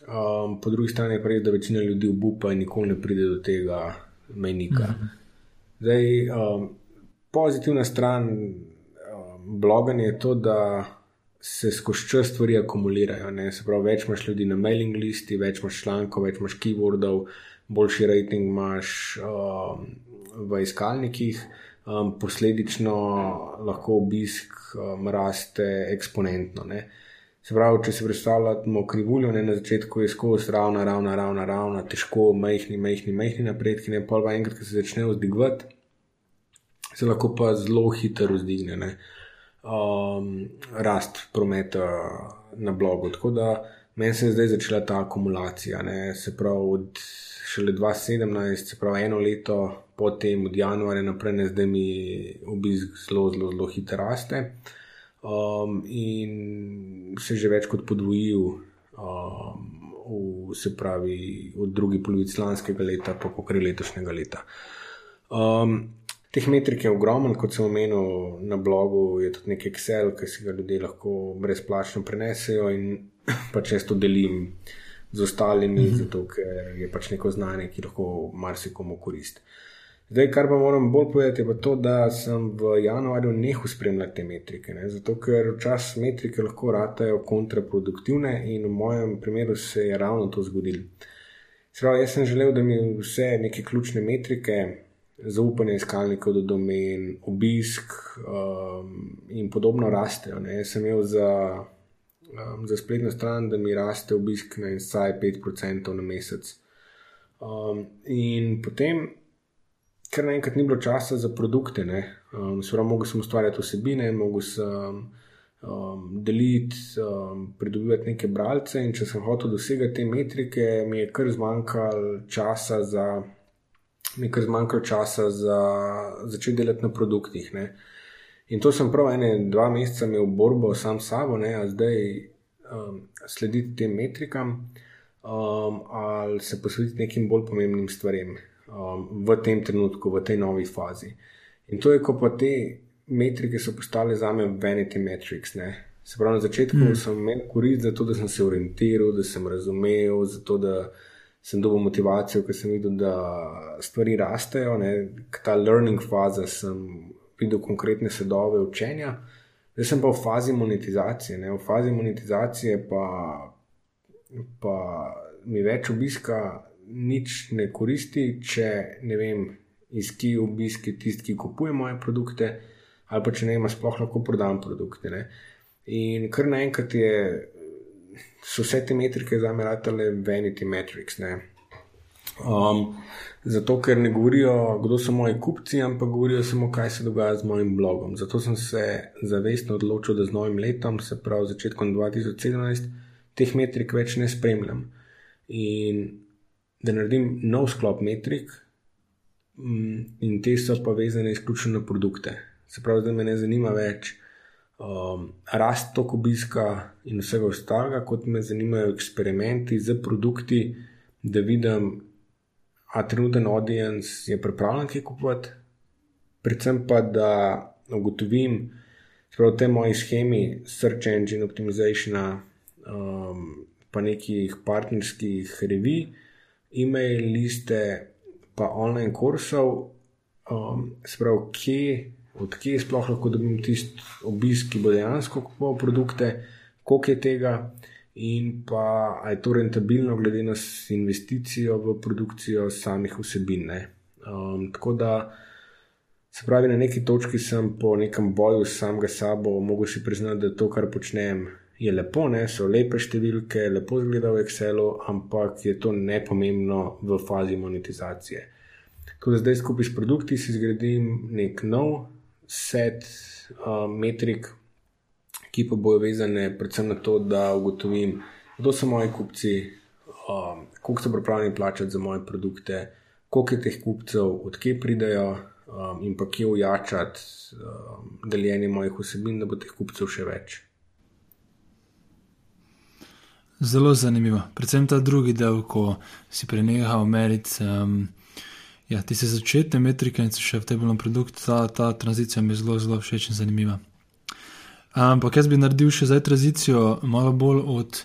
B: Um, po drugi strani pa je, da večina ljudi obupa in nikoli ne pride do tega menika. Mhm. Zdaj, um, pozitivna stran um, bloganja je to, da se skozi čas stvari akumulirajo. Ne? Se pravi, več imaš ljudi na mailing listi, več imaš člankov, več imaš keywordov, boljši rating imaš um, v iskalnikih, um, posledično lahko obisk um, raste eksponentno. Ne? Se pravi, če si predstavljamo krivuljo, ne na začetku je skozi ravna, ravna, ravna, ravna, težko, majhni, majhni, majhni napredki, ne pa enkrat, ko se začne vzdigvati, se lahko pa zelo hitro vzdigne um, rast prometa na blogu. Tako da meni se je zdaj začela ta akumulacija. Ne? Se pravi, od šele 2017, se pravi eno leto potem, od januarja naprej, ne zdaj mi obisk zelo, zelo, zelo hitro raste um, in se je že več kot podvojil, um, v, se pravi, v drugi polovici lanskega leta, pa pokri letošnjega leta. Um, teh metrik je ogromno, kot sem omenil na blogu, je tudi nek Excel, ki si ga ljudje lahko brezplačno prenesejo in pa često delim z ostalimi, mm -hmm. zato ker je pač neko znanje, ki lahko marsikomu koristi. Zdaj, kar pa moram bolj povedati, je to, da sem v januarju nehal spremljati te metrike. Ne? Zato, ker včasih metrike lahko ratajo kontraproduktivne in v mojem primeru se je ravno to zgodilo. Sprav, jaz sem želel, da mi vse neke ključne metrike, zaupanje iskalnikov do domen, obisk um, in podobno rastejo. Ne? Jaz sem imel za, um, za spletno stran, da mi raste obisk na vsaj 5% na mesec. Um, in potem ker naenkrat ni bilo časa za produkte. Um, Sprav, mogel sem ustvarjati osebine, mogel sem um, deliti, um, pridobivati neke bralce. In če sem hotel dosegati te metrike, mi je kar zmanjkalo časa za. Mi je zmanjkalo časa za začeti delati na produktih. Ne. In to sem prav ene, dva meseca imel borbo sam s sabo, ne, a zdaj um, slediti tem metrikam um, ali se posvetiti nekim bolj pomembnim stvarem um, v tem trenutku, v tej novi fazi. In to je, ko pa te metrike so postale za me vanity metrics. Ne? Se pravi, na začetku mm. sem imel korist za to, da sem se orientiral, da sem razumel, zato da sem dobil motivacijo, ker sem videl, da stvari rastejo. Ne? Ta learning faza sem videl konkretne sedove učenja. Zdaj sem pa v fazi monetizacije. Ne? V fazi monetizacije pa, pa mi več obiska nič ne koristi, če ne vem, iz kje obiski tisti, ki kupuje moje produkte, ali pa če ne ima sploh lahko prodam produkte. Ne. In kar naenkrat je, so vse te metrike za me ratale vanity metrics. Um, zato, ker ne govorijo, kdo so moji kupci, ampak govorijo samo, kaj se dogaja z mojim blogom. Zato sem se zavestno odločil, da z novim letom, se pravi začetkom 2017, teh metrik več ne spremljam. In da naredim nov sklop metrik, mm, in te so pa vezane izključno na produkte. Se pravi, da me ne zanima več um, rast toko obiska in vsega ostalega, kot me zanimajo eksperimenti z produkti, da vidim, a trenuten audience je pripravljen kaj kupovati, predvsem pa da ugotovim, da v tej moji schemi Search Engine Optimizationa, um, pa nekih partnerskih revij e-mail liste, pa online kursov, um, sprav, kje, odkje sploh lahko dobim tisti obisk, ki bo dejansko kupoval produkte, koliko je tega in pa je to rentabilno, glede na investicijo v produkcijo samih vsebin. Um, tako da. Se pravi, na neki točki sem po nekem boju s samega sabo mogel si priznati, da to, kar počnem, je lepo, ne? so lepe številke, lepo zgleda v Excelu, ampak je to nepomembno v fazi monetizacije. Tako da zdaj skupaj s produkti si zgradim nek nov set uh, metrik, ki pa bojo vezane predvsem na to, da ugotovim, kdo so moji kupci, um, koliko so pripravljeni plačati za moje produkte, koliko je teh kupcev, odkje pridejo. Um, in pa kje ujačati um, deljenje mojih vsebin, da bo teh kupcev še več.
A: Zelo zanimivo. Predvsem ta drugi del, ko si prenehal meriti. Um, ja, ti se začetne metrike in še v tebi na produkt, ta, ta tranzicija mi je zelo, zelo všeč in zanimiva. Ampak jaz bi naredil še zdaj tranzicijo malo bolj od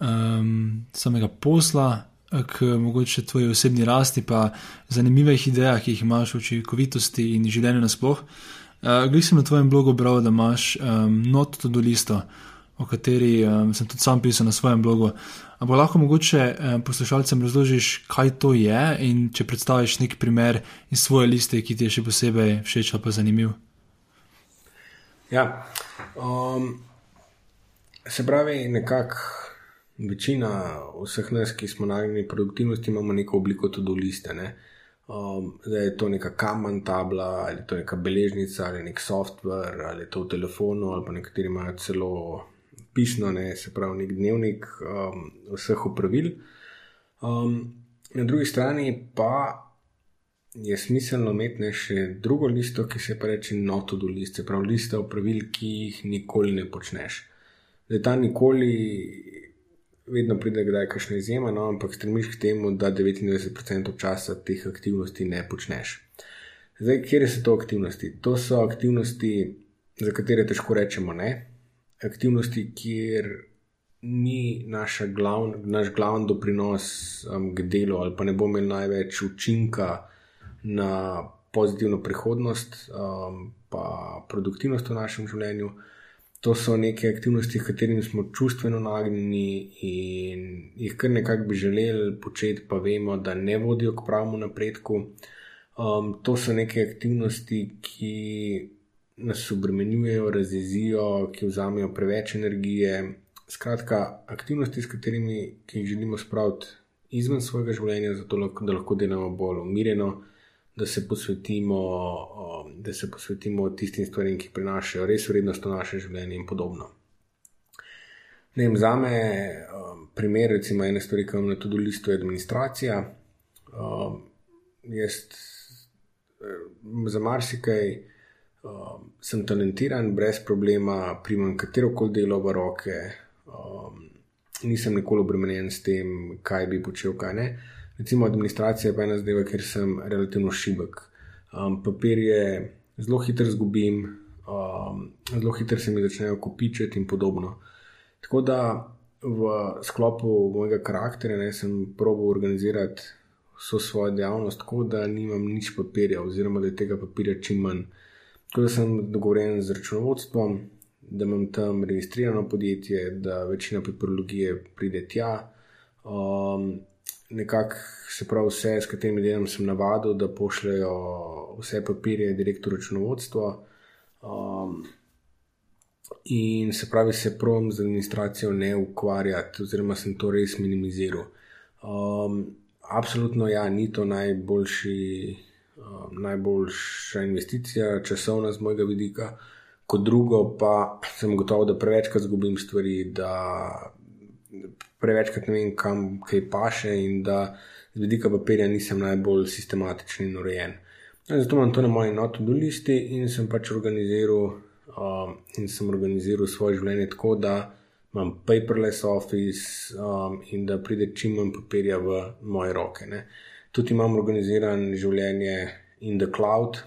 A: um, samega posla k mogoče tvoji osebni rasti, pa zanimivih idejah, ki jih imaš v učinkovitosti in življenju nasploh. Uh, Glej sem na tvojem blogu bral, da imaš um, not to do listo o kateri um, sem tudi sam pisal na svojem blogu. Ampak lahko mogoče um, poslušalcem razložiš, kaj to je in če predstaviš neki primer iz svoje liste, ki ti je še posebej všeč ali pa zanimiv.
B: Ja. Um, se pravi, nekako večina vseh nas, ki smo nagnjeni produktivnosti, imamo neko obliko tudi liste. Ne? Um, zdaj je to neka kamen tabla, ali to neka beležnica, ali nek software, ali to v telefonu, ali pa nekateri imajo celo pisno, ne, se pravi, nek dnevnik um, vseh upravil. Um, na drugi strani pa je smiselno imeti še drugo listo, ki se pa reče noto do list, se pravi, lista upravil, ki jih nikoli ne počneš. Zdaj ta nikoli. Vedno pride kdaj kakšna izjema, no, ampak stremiš k temu, da 99% časa teh aktivnosti ne počneš. Zdaj, kje so to aktivnosti? To so aktivnosti, za katere težko rečemo ne, aktivnosti, kjer ni glavn, naš glavni doprinos um, k delu, ali pa ne bo imel največ učinka na pozitivno prihodnost, um, pa produktivnost v našem življenju. To so neke aktivnosti, s katerimi smo čustveno nagnjeni in jih kar nekako bi želeli početi, pa vemo, da ne vodijo k pravemu napredku. Um, to so neke aktivnosti, ki nas obremenjujejo, razjezijo, ki vzamejo preveč energije. Skratka, aktivnosti, s katerimi jih želimo spraviti izven svojega življenja, zato da lahko delamo bolj umirjeno, da se posvetimo, um, da se posvetimo tistim stvarem, ki prinašajo res vrednost v naše življenje in podobno. Vem, za me, um, primer, recimo, ene stvari, ki imam na tudi listu, je administracija. Um, jaz eh, za marsikaj um, sem talentiran, brez problema, primem katero koli delo v roke, um, nisem nikoli obremenjen s tem, kaj bi počel, kaj ne. Recimo, administracija je pa ena zadeva, ker sem relativno šibek. Um, papirje zelo hitro izgubim, um, zelo hitro se mi začnejo kopičiti in podobno. Tako da v sklopu mojega karakterja ne, sem probo organizirati vso svojo dejavnost tako, da nimam nič papirja, oziroma da je tega papirja čim manj. Tako da sem dogovoren z računovodstvom, da imam tam registrirano podjetje, da večina papirologije pride tja. Um, nekako se pravi, vse, s katerimi delam, sem navadil, da pošljajo vse papirje direktorju računovodstva. Um, in se pravi, se prom z administracijo ne ukvarjati, oziroma sem to res minimiziral. Um, absolutno, ja, ni to najboljši. Um, najboljša investicija, časovna z mojega vidika, kot drugo pa sem gotovo, da prevečkrat zgubim stvari, da prevečkrat ne vem, kam kaj paše in da z vidika papirja nisem najbolj sistematičen in urejen. No, zato imam to na moji notu listi in sem pač organiziral, um, in sem organiziral svoje življenje tako, da imam paperless office um, in da pride čim manj papirja v moje roke. Ne tudi imam organiziran življenje in the cloud,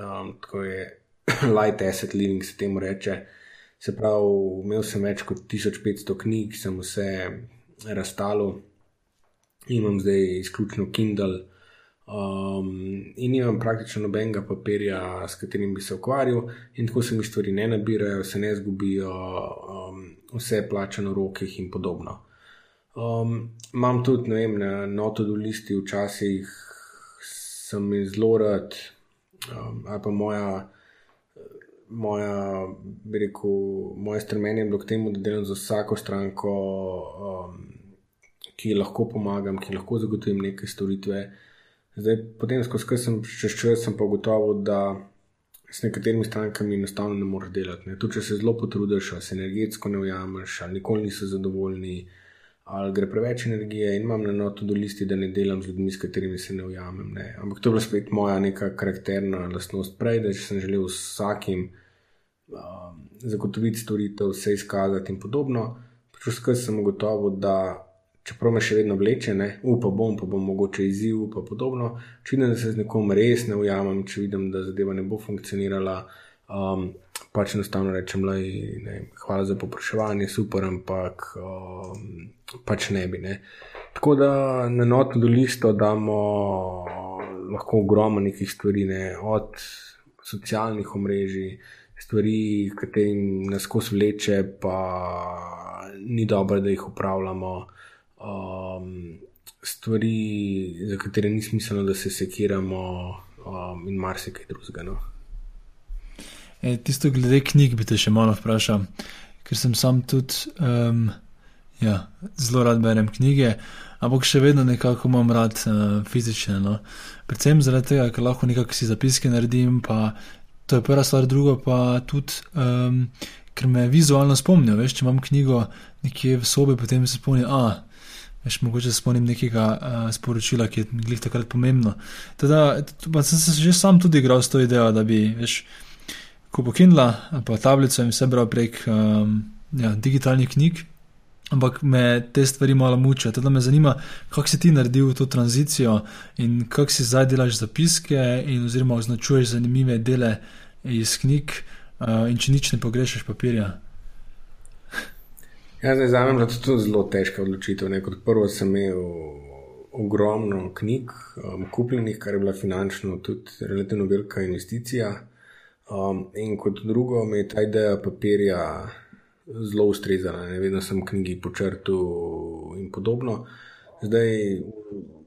B: um, tako je light asset living, se temu reče. Se pravi, imel sem več kot 1500 knjig, sem vse razstalil, imam zdaj izključno Kindle. Um, in nimam praktično nobenega papirja, s katerim bi se ukvarjal, in tako se mi stvari ne nabirajo, se ne zgubijo, um, vse je plačano v rokih in podobno. Um, imam tudi, ne vem, na notu listi včasih sem zelo rad, um, ali pa moja, moja, bi rekel, moje strmenje je bilo k temu, da delam za vsako stranko, um, ki lahko pomagam, ki lahko zagotovim neke storitve. Zdaj, potem, ko sem čez čas, sem pa gotovo, da s nekaterimi strankami enostavno ne moreš delati. Ne. Tudi če se zelo potrudiš, se energetsko ne ujameš, ali nikoli niso zadovoljni ali gre preveč energije in imam na notu do listi, da ne delam z ljudmi, s katerimi se ne ujamem. Ne. Ampak to je bila spet moja neka karakterna lastnost prej, da sem želel vsakim um, zagotoviti storitev, vse izkazati in podobno. Pač vskaj sem gotovo, da čeprav me še vedno vleče, ne, upa bom, pa bom mogoče izziv, pa podobno. Če vidim, da se z nekom res ne ujamem, če vidim, da zadeva ne bo funkcionirala. Um, pač enostavno rečem, da je hvala za popraševanje, super, ampak um, pač ne bi. Ne. Tako da na notno do listo damo lahko ogromno nekih stvari, ne, od socialnih omrežij, stvari, ki nas skozi vleče, pa ni dobro, da jih upravljamo. Um, stvari, za katere ni smiselno, da se sekiramo, um, in marsikaj drugega. No.
A: E, tisto, glede knjig, bi te še malo vprašal. ker sem sam tudi um, ja, zelo rad berem knjige, ampak še vedno nekako imam rad uh, fizične. No. Predvsem zaradi tega, ker lahko nekako si zapiske naredim, pa to je prva stvar, druga pa tudi. Um, Ker me vizualno spomnijo, veš, če imam knjigo nekje v sobi, potem se spomnim, a Veš, mogoče se spomnim nekega uh, sporočila, ki je bilo takrat pomembno. Teda, sem se že sam tudi igral s to idejo, da bi, veš, kupil Kindle, pa tablico in vse bral prek um, ja, digitalnih knjig. Ampak me te stvari malo mučijo. Teda me zanima, kako si ti naredil to tranzicijo in kako si zdaj delaš zapiske in oziroma označuješ zanimive dele iz knjig uh, in če nič ne pogrešaš papirja.
B: Ja, zdaj za me je to zelo težka odločitev. Ne? Kot prvo sem imel ogromno knjig, um, kupljenih, kar je bila finančno tudi relativno velika investicija. Um, in kot drugo, mi je ta ideja papirja zelo ustrezala. Ne? Vedno sem knjigi počrtal in podobno. Zdaj,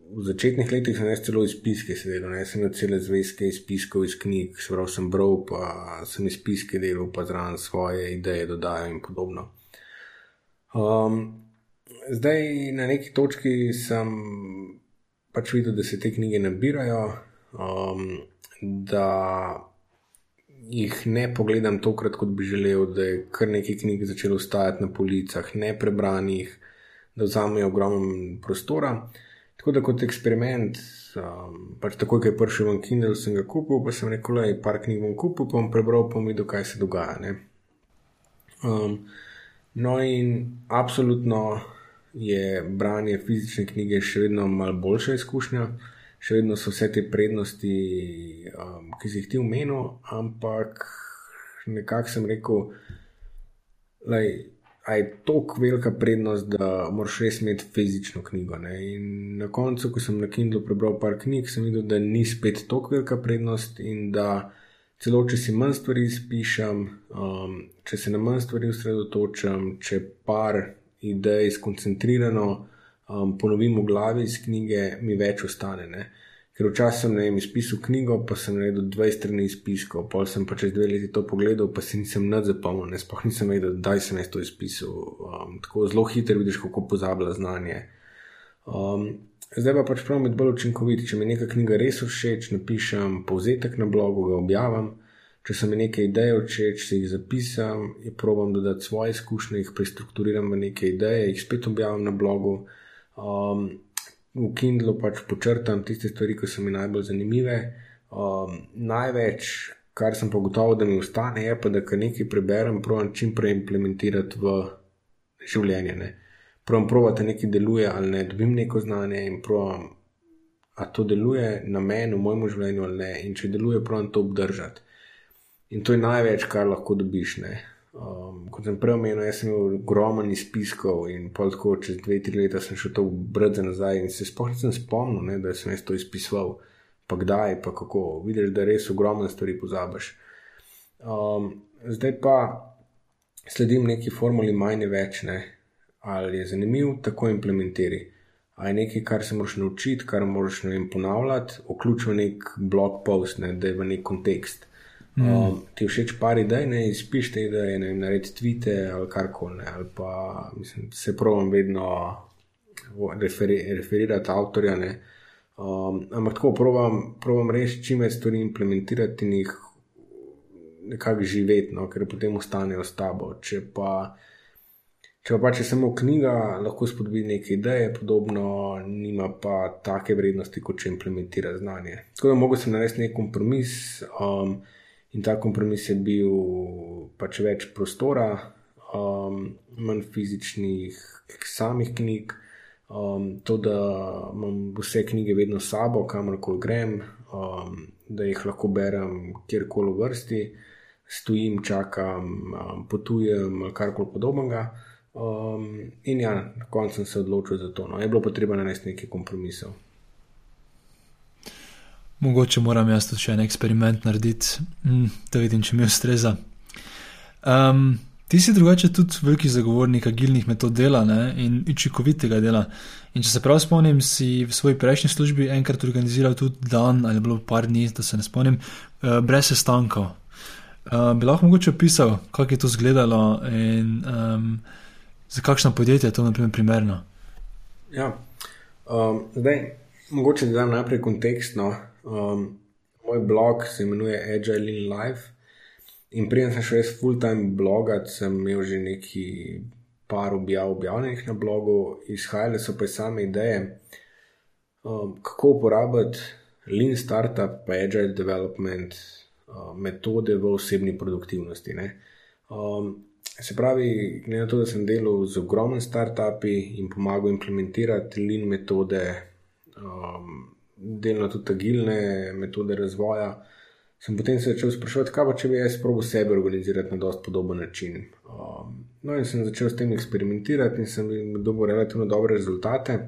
B: v začetnih letih sem jaz celo izpiske sedel, ne sem imel cele zvezke izpiskov iz knjig, se pravi, sem bral, pa sem izpiske delal, pa zraven svoje ideje dodajal in podobno. Um, zdaj, na neki točki sem pač videl, da se te knjige nabirajo, um, da jih ne pogledam tokrat, kot bi želel, da je kar nekaj knjig začelo stajati na policah, ne prebranih, da vzamejo ogromno prostora. Tako da kot eksperiment, um, pač takoj, ko je prišel v Kindle, sem ga kupil, pa sem rekel, da je par knjig bom kupil, pa bom prebral, pa bom videl, kaj se dogaja. Um, No, in absolutno je branje fizične knjige še vedno malo boljša izkušnja, še vedno so vse te prednosti, um, ki si jih ti umenil, ampak nekako sem rekel, da je to velika prednost, da moraš res imeti fizično knjigo. Ne? In na koncu, ko sem na Kindlu prebral par knjig, sem videl, da ni spet tako velika prednost in da celo če si manj stvari izpišem, um, če se na manj stvari osredotočam, če par idej skoncentrirano um, ponovim v glavi iz knjige, mi več ostane. Ne? Ker včasih sem vem, izpisal knjigo, pa sem naredil 20 strani izpiskov, pa sem pa čez dve leti to pogledal, pa si nisem nad zapomnil, ne spoh nisem vedel, da sem jaz to izpisal. Um, tako zelo hitro vidiš, kako pozablja znanje. Um, Zdaj pa pač pravim biti bolj učinkovit. Če mi neka knjiga res všeč, napišem povzetek na blogu, ga objavim. Če se mi nekaj idej všeč, si jih zapisam, je probujem dodati svoje izkušnje, jih prestrukturiram v neke ideje, jih spet objavim na blogu. Um, v Kindlu pač počrtam tiste stvari, ki so mi najbolj zanimive. Um, največ, kar sem pa gotovo, da mi ostane, je pa, da kar nekaj preberem, probujem čim prej implementirati v življenje. Ne pravim, provati nekaj deluje ali ne, dobim neko znanje in pravim, a to deluje na meni, v mojem življenju ali ne. In če deluje, pravim to obdržati. In to je največ, kar lahko dobiš. Um, kot sem prej omenil, jaz sem imel ogromen izpiskov in pol tako čez dve, tri leta sem šel to brati nazaj in se sploh nisem spomnil, ne, da sem jaz to izpisoval, pa kdaj, pa kako. Vidiš, da res ogromne stvari pozabiš. Um, zdaj pa sledim neki formuli, manj je več. Ne ali je zanimiv, tako implementiraj. Ali je nekaj, kar se moraš naučiti, kar moraš vem, ponavljati, vključiti v nek blog post, ne, da je v nek kontekst. Mm. Um, ti všeč par idej, ne izpiš te ideje, ne naredi tvite ali karkoli. Ali pa mislim, se pravim, vedno referi, referirati avtorja. Ne. Um, ampak tako provam res čim več stvari implementirati in jih nekako živeti, no, ker potem ostanejo s tabo. Če pa Če pa če samo knjiga, lahko spodbudi neke ideje, podobno, nima pa take vrednosti, kot če implementira znanje. Tako da mogo sem narediti nek kompromis um, in ta kompromis je bil pač več prostora, um, manj fizičnih, samih knjig, um, to, da imam vse knjige vedno s sabo, kamorkoli grem, um, da jih lahko berem kjerkoli v vrsti, stojim, čakam, um, potujem ali karkoli podobnega. Um, in ja, na koncu sem se odločil za to. No. Je bilo potrebno narediti nekaj kompromisov.
A: Mogoče moram jaz tudi še en eksperiment narediti, mm, da vidim, če mi ustreza. Um, ti si drugače tudi veliki zagovornik agilnih metod dela ne, in učinkovitega dela. In če se prav spomnim, si v svoji prejšnji službi enkrat organiziral tudi dan ali bilo par dni, da se ne spomnim, uh, brez sestankov. Uh, bi lahko mogoče opisal, kako je to izgledalo in um, za kakšno podjetje je to naprimer, primerno?
B: Ja, um, zdaj, mogoče da dam najprej kontekst. Um, moj blog se imenuje Agile in Life. In prej sem šel full-time blogat, sem imel že neki par objav objavljenih na blogu, izhajale so pa same ideje, um, kako uporabiti lean startup, pa agile development uh, metode v osebni produktivnosti. Um, se pravi, glede na to, da sem delal z ogromnimi startupi in pomagal implementirati lean metode, um, delno tudi agilne metode razvoja sem potem se začel sprašovati, kaj pa če bi jaz probil sebe organizirati na dost podoben način. Um, no, in sem začel s tem eksperimentirati in sem dobil relativno dobre rezultate.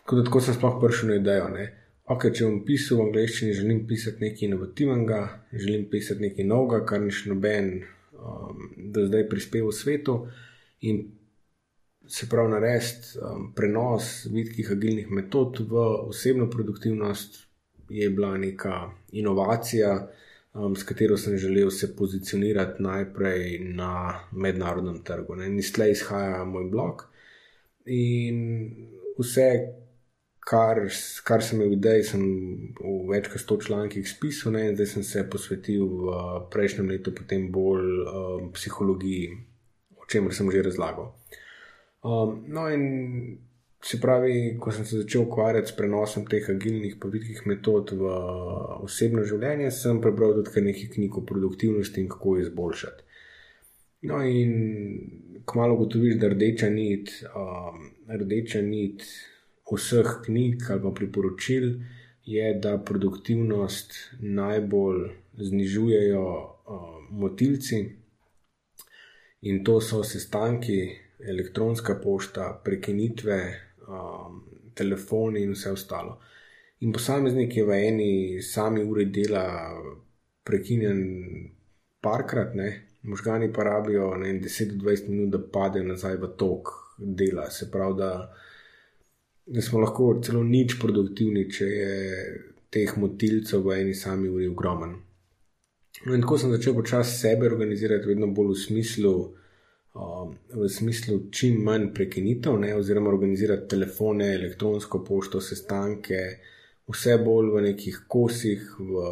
B: Tako da tako sem sploh prišel na idejo. Ne? Ok, če bom pisal v angleščini, želim pisati nekaj inovativnega, želim pisati nekaj novega, kar ni še noben um, do zdaj prispeval svetu. In se pravi, narediti um, prenos vidkih agilnih metod v osebno produktivnost, je bila neka inovacija, um, s katero sem želel se pozicionirati najprej na mednarodnem trgu. Ne. In iz tle izhaja moj blog. In vse, kar, kar sem imel idej, sem v več kot sto člankih spisal, in zdaj sem se posvetil v prejšnjem letu potem bolj um, psihologiji, o čemer sem že razlagal. Um, no, in Se pravi, ko sem se začel ukvarjati s prenosom teh agilnih povedkih metod v osebno življenje, sem prebral tudi nekaj knjig o produktivnosti in kako jo izboljšati. No, in kmalo gotoviš, da rdeča nit, um, rdeča nit vseh knjig ali pa priporočil je, da produktivnost najbolj znižujejo um, motilci in to so sestanki, elektronska pošta, prekinitve um, telefoni in vse ostalo. In posameznik je v eni sami uri dela prekinjen parkrat, ne? možgani pa rabijo 10-20 minut, da padejo nazaj v tok dela. Se pravi, da, da smo lahko celo nič produktivni, če je teh motilcev v eni sami uri ogromen. No, in tako sem začel počasi sebe organizirati, vedno bolj v smislu, Um, v smislu čim manj prekinitev, ne, oziroma organizirati telefone, elektronsko pošto, sestanke, vse bolj v nekih kosih, v,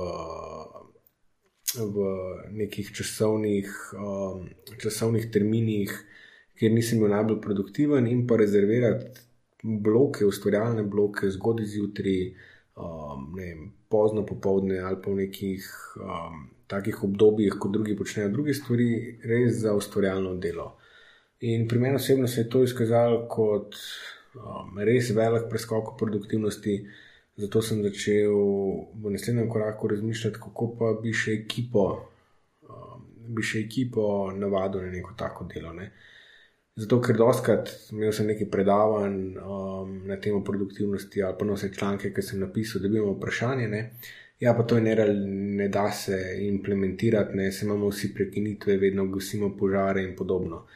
B: v nekih časovnih, um, časovnih terminih, kjer nisem bil najbolj produktiven, in pa rezervirati bloke, ustvarjalne bloke, zgodaj zjutraj, um, pozno popovdne ali pa v nekih. Um, takih obdobjih, ko drugi počnejo druge stvari, res za ustvarjalno delo. In pri meni osebno se je to izkazalo kot um, res velik preskok produktivnosti, zato sem začel v naslednjem koraku razmišljati, kako pa bi še ekipo, um, bi še ekipo navadil na neko tako delo. Ne. Zato, ker doskrat imel sem nekaj predavanj um, na temo produktivnosti ali pa na vse članke, ki sem napisal, da bi imel vprašanje. Ne. Ja, pa to je ne, ne da se implementirati, ne se imamo vsi prekinitve, vedno gasimo požare in podobno.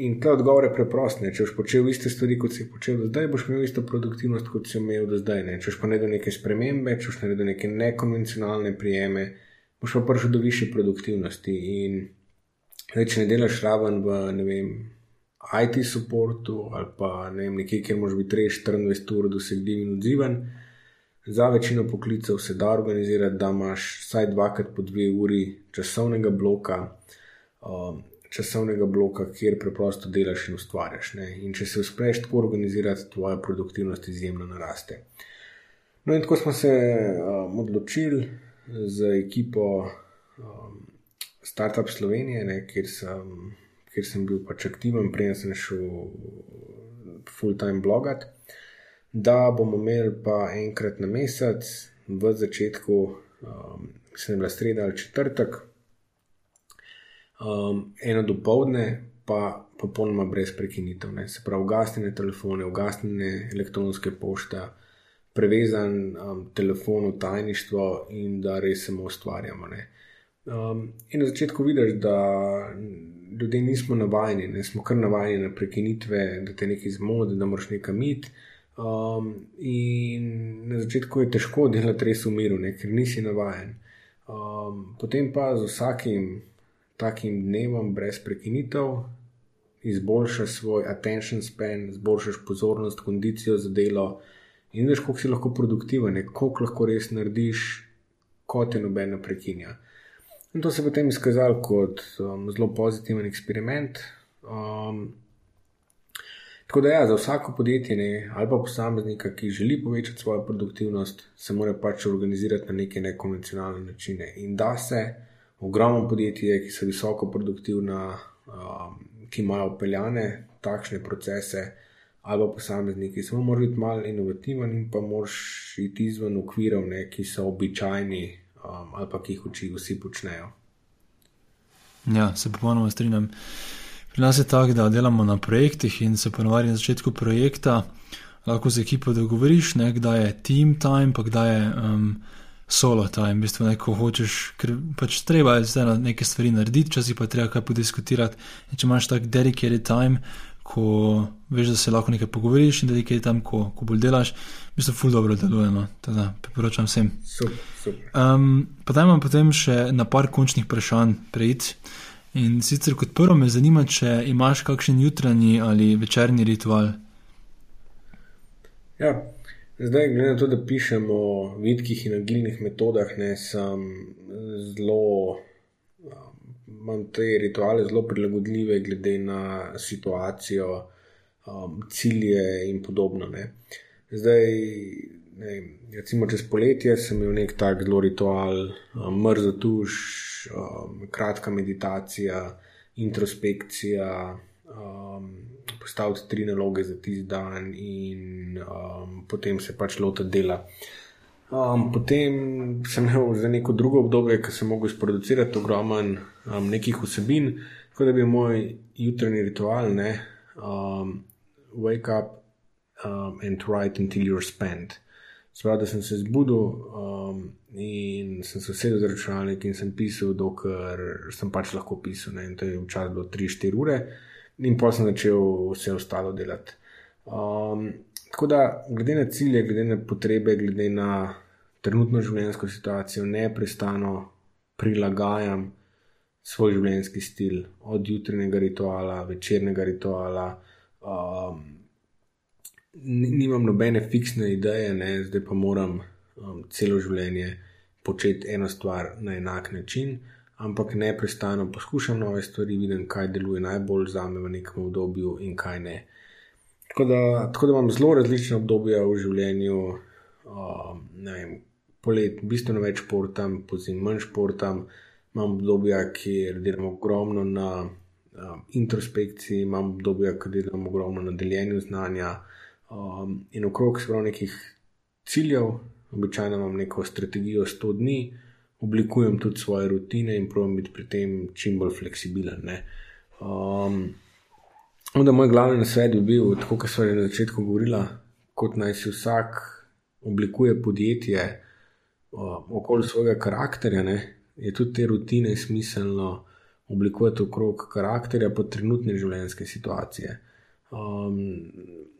B: In ta odgovor je preprost. Ne? Če boš počel iste stvari, kot si počel do zdaj, boš imel isto produktivnost, kot si imel do zdaj. Ne? Če boš pa naredil neke spremembe, če boš naredil neke nekonvencionalne prijeme, boš pa prišel do više produktivnosti. In če ne delaš raven v ne vem, IT supportu ali pa ne vem, nekje, kjer moraš biti 24 ur dosegljiv in odziven. Za večino poklicev se da organizirati, da imaš vsaj dvakrat po dve uri časovnega bloka, um, časovnega bloka, kjer preprosto delaš in ustvarjaš. Ne? In če se uspeš tako organizirati, tvoja produktivnost izjemno naraste. No, in tako smo se um, odločili z ekipo um, Startup Slovenije, ne, kjer, sem, kjer sem bil pač aktiven, prej sem šel full-time blogat da bomo imeli pa enkrat na mesec, v začetku, um, se je bila sreda ali četrtek, um, eno dopoledne, pa popolnoma brez prekinitev. Ne. Se pravi, ugasnjene telefone, ugasnjene elektronske pošte, prevezan um, telefon v tajništvo in da res samo ustvarjamo. Um, in na začetku vidiš, da ljudje nismo navajeni, ne smo kar navajeni na prekinitve, da te nekaj zmodi, da moraš nekam iti. Um, in na začetku je težko delati res v miru, ne, ker nisi navaden. Um, potem pa z vsakim takim dnevom, brez prekinitev, izboljšaš svoj attention span, izboljšaš pozornost, kondicijo za delo in veš, koliko si lahko produktiven, koliko lahko res narediš, kot je nobeno prekinja. In to se je potem izkazalo kot um, zelo pozitiven eksperiment. Um, tako da, ja, za vsako podjetje ne, ali pa posameznika, ki želi povečati svojo produktivnost, se mora pač organizirati na neke nekonvencionalne načine. In da se ogromno podjetje, ki so visoko produktivna, um, ki imajo upeljane takšne procese, ali pa posamezniki, samo mora biti malo inovativen in pa moraš iti izven okvirov, ne, ki so običajni um, ali pa ki jih uči vsi počnejo.
A: Ja, se popolnoma strinjam. Pri nas je tako, da delamo na projektih in se ponovadi na začetku projekta lahko z ekipo dogovoriš, ne, kdaj je team time, pa kdaj je um, solo time. V bistvu neko hočeš, ker pač treba je zdaj nekaj stvari narediti, časi pa treba kaj podiskutirati. In če imaš tak dedicated time, ko veš, da se lahko nekaj pogovoriš in dedicated time, ko, ko bolj delaš, v bistvu ful dobro deluje. No. Teda priporočam vsem.
B: Super, super.
A: Um, pa dajmo potem še na par končnih vprašanj prejiti. In sicer kot prvo me zanima, če imaš kakšen jutranji ali večerni ritual.
B: Ja, zdaj, glede na to, da pišemo o vidkih in agilnih metodah, ne, sem zelo, imam te rituale zelo prilagodljive, glede na situacijo, um, cilje in podobno. Ne. Zdaj, ne, recimo čez poletje sem imel nek tak zelo ritual, um, mrzo tuš um, kratka meditacija, introspekcija, um, postaviti tri naloge za tisti dan, in um, potem se pač loti dela. Um, potem sem imel za neko drugo obdobje, ko sem mogel sproducirati ogromen um, nekih vsebin, tako da bi moj jutranji ritual, ne, um, wake up um, and write until you're spent. Sprav, da sem se zbudil um, in sem se usedel za računalnik in sem pisal, dokler sem pač lahko pisal. Ne? In to je včasih bilo 3-4 ure, in pa sem začel vse ostalo delati. Um, tako da, glede na cilje, glede na potrebe, glede na trenutno življenjsko situacijo, neprestano prilagajam svoj življenjski stil, od jutranjega rituala, večernega rituala. Um, nimam nobene fiksne ideje, ne? zdaj pa moram um, celo življenje početi eno stvar na enak način, ampak neprestano poskušam nove stvari, vidim, kaj deluje najbolj za me v nekem obdobju in kaj ne. Tako da, tako da imam zelo različne obdobja v življenju. Um, polet bistveno več športam, pozim manj športam, imam obdobja, kjer delam ogromno na um, introspekciji, imam obdobja, kjer delam ogromno na deljenju znanja um, in okrog sprav nekih ciljev, običajno imam neko strategijo 100 dni, oblikujem tudi svoje rutine in pravim biti pri tem čim bolj fleksibilen. Um, onda moj glavni nasvet bi bil, tako kot smo na začetku govorili, kot naj si vsak oblikuje podjetje uh, okoli svojega karakterja, ne, je tudi te rutine smiselno oblikovati okrog karakterja pod trenutne življenjske situacije. Um,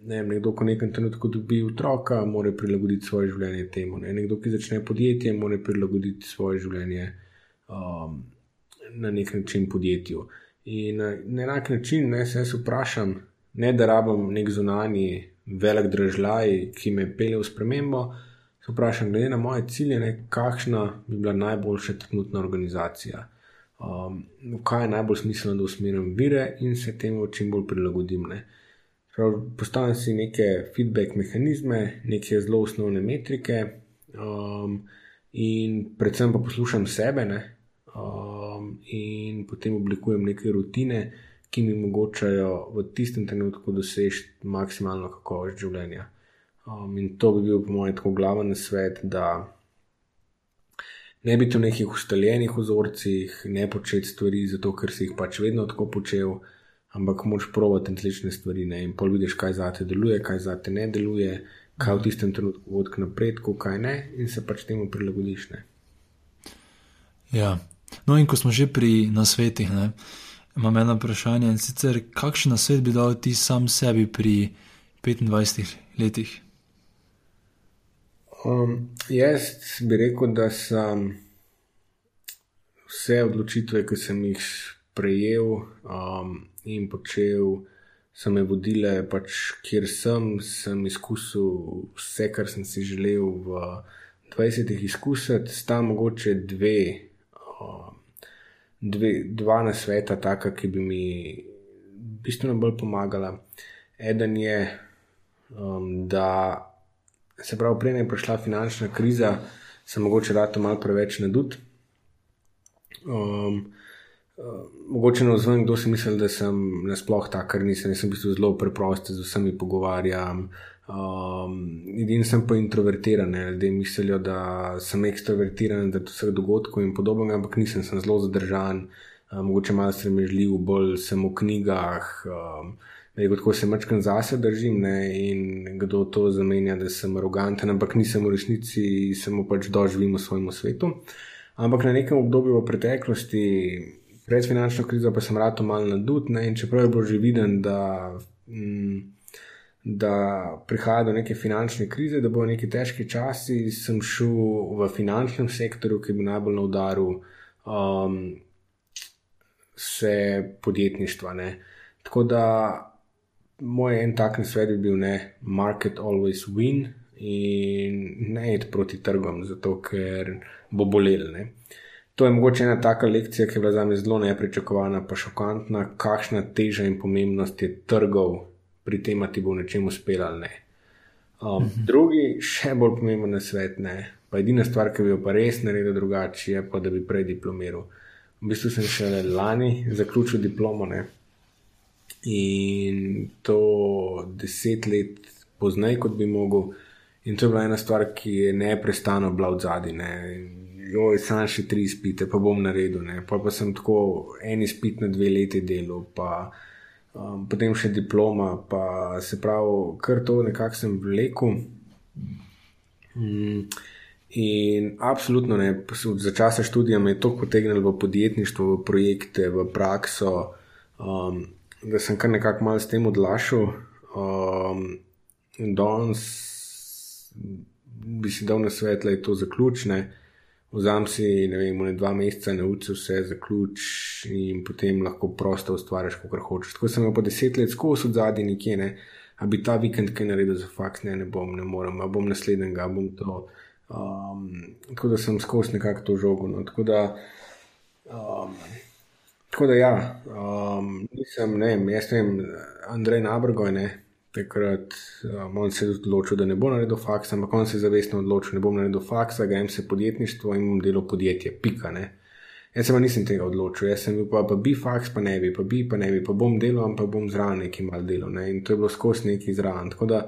B: ne vem, nekdo, ko nekem trenutku dobi otroka, mora prilagoditi svoje življenje temu. Ne? Nekdo, ki začne podjetje, mora prilagoditi svoje življenje um, na nek način podjetju. In uh, na enak način ne, se jaz vprašam, ne da rabim nek zunani velik držaj, ki me pelje v spremembo. Se vprašam, glede na moje cilje, ne, kakšna bi bila najboljša trenutna organizacija. Um, kaj je najbolj smiselno, da usmerim vire in se temu čim bolj prilagodim. Ne. Postavim si neke feedback mehanizme, neke zelo osnovne metrike, um, in predvsem pa poslušam sebe, ne, um, in potem oblikujem neke rutine, ki mi omogočajo v tistem trenutku doseči maksimalno kakovost življenja. Um, in to bi bil, po mojem, tako glaven svet, da ne biti v nekih ustaljenih vzorcih, ne početi stvari zato, ker si jih pač vedno tako počel ampak moš provati različne stvari ne? in pol vidiš, kaj za te deluje, kaj za te ne deluje, kaj v tistem trenutku vodi k napredku, kaj ne, in se pač temu prilagodiš. Ne?
A: Ja, no in ko smo že pri nasvetih, ne? imam eno vprašanje in sicer, kakšen nasvet bi dal ti sam sebi pri 25 letih?
B: Um, jaz bi rekel, da sem vse odločitve, ki sem jih sprejel um, in počel, so me vodile, pač, kjer sem, sem izkusil vse, kar sem si želel v 20-ih izkusiti, sta mogoče dve, um, dve dva na sveta, taka, ki bi mi bistveno bolj pomagala. Eden je, um, da se pravi, prej je prišla finančna kriza, sem mogoče rado malo preveč nadut. Um, mogoče na vzven, kdo si misli, da sem nasploh tak, ker nisem, nisem v bistvu zelo preprost, z vsemi pogovarjam. Um, Edini sem pa introvertiran, ljudje mislijo, da sem ekstrovertiran, da to vseh dogodkov in podobno, ampak nisem, sem zelo zadržan, um, mogoče malo sremežljiv, bolj sem v knjigah. Um, Rekel, tako se mačkam zase držim ne, in kdo to zamenja, da sem aroganten, ampak nisem v resnici, samo pač doživim v svojem svetu. Ampak na nekem obdobju v preteklosti, pred finančno krizo, pa sem rado malo nadut ne, in čeprav je bilo že viden, da, m, mm, da prihaja do neke finančne krize, da bo neki težki časi, sem šel v finančnem sektorju, ki bi najbolj na udaru um, vse podjetništva. Ne. Tako da moj en tak svet bi bil, ne, market always win in ne id proti trgom, zato ker bo bolel. Ne. To je mogoče ena taka lekcija, ki je bila za me zelo nepričakovana, pa šokantna, kakšna teža in pomembnost je trgov pri tem, da ti bo v nečem uspela ali ne. Um, mhm. Drugi, še bolj pomemben svet, ne. Pa edina stvar, ki bi jo pa res naredil drugače, je pa, da bi prej diplomiral. V bistvu sem še lani zaključil diplomo, ne. In to deset let poznaj, kot bi mogel. In to je bila ena stvar, ki je neprestano bila v zadnji. Jo, sam še tri izpite, pa bom naredil. Ne. Pa, pa sem tako en izpit na dve leti delal, pa um, potem še diploma, pa se pravi, kar to nekako sem vlekel. Mm. In absolutno ne, za časa študija me je to potegnilo v podjetništvo, v projekte, v prakso. Um, da sem kar nekako malo s tem odlašal. Um, danes bi si dal na svet, da je to zaključne. Vzam si, ne vem, ne dva meseca, nauči vse, zaključ in potem lahko prosto ustvariš, kot hočeš. Tako sem pa deset let skozi od zadnji nekje, ne. A bi ta vikend kaj naredil za faks, ne, ne bom, ne morem, a bom naslednjega, bom to. Um, tako da sem skozi nekako to žogo. No. Tako da. Um, Tako da, ja, um, nisem, ne vem, jaz vem, Andrej Nabrgoj, ne, takrat um, on se je odločil, da ne bo naredil faksa, ampak on se je zavestno odločil, da ne bom naredil faksa, jim se podjetništvo in bom delal podjetje, pika, ne. Jaz se pa nisem tega odločil, jaz sem bil pa, pa bi faks, pa ne bi, pa bi, pa ne bi, pa bom delal, ampak bom zraven neki mal delal, ne, in to je bilo skozi neki zraven. Tako da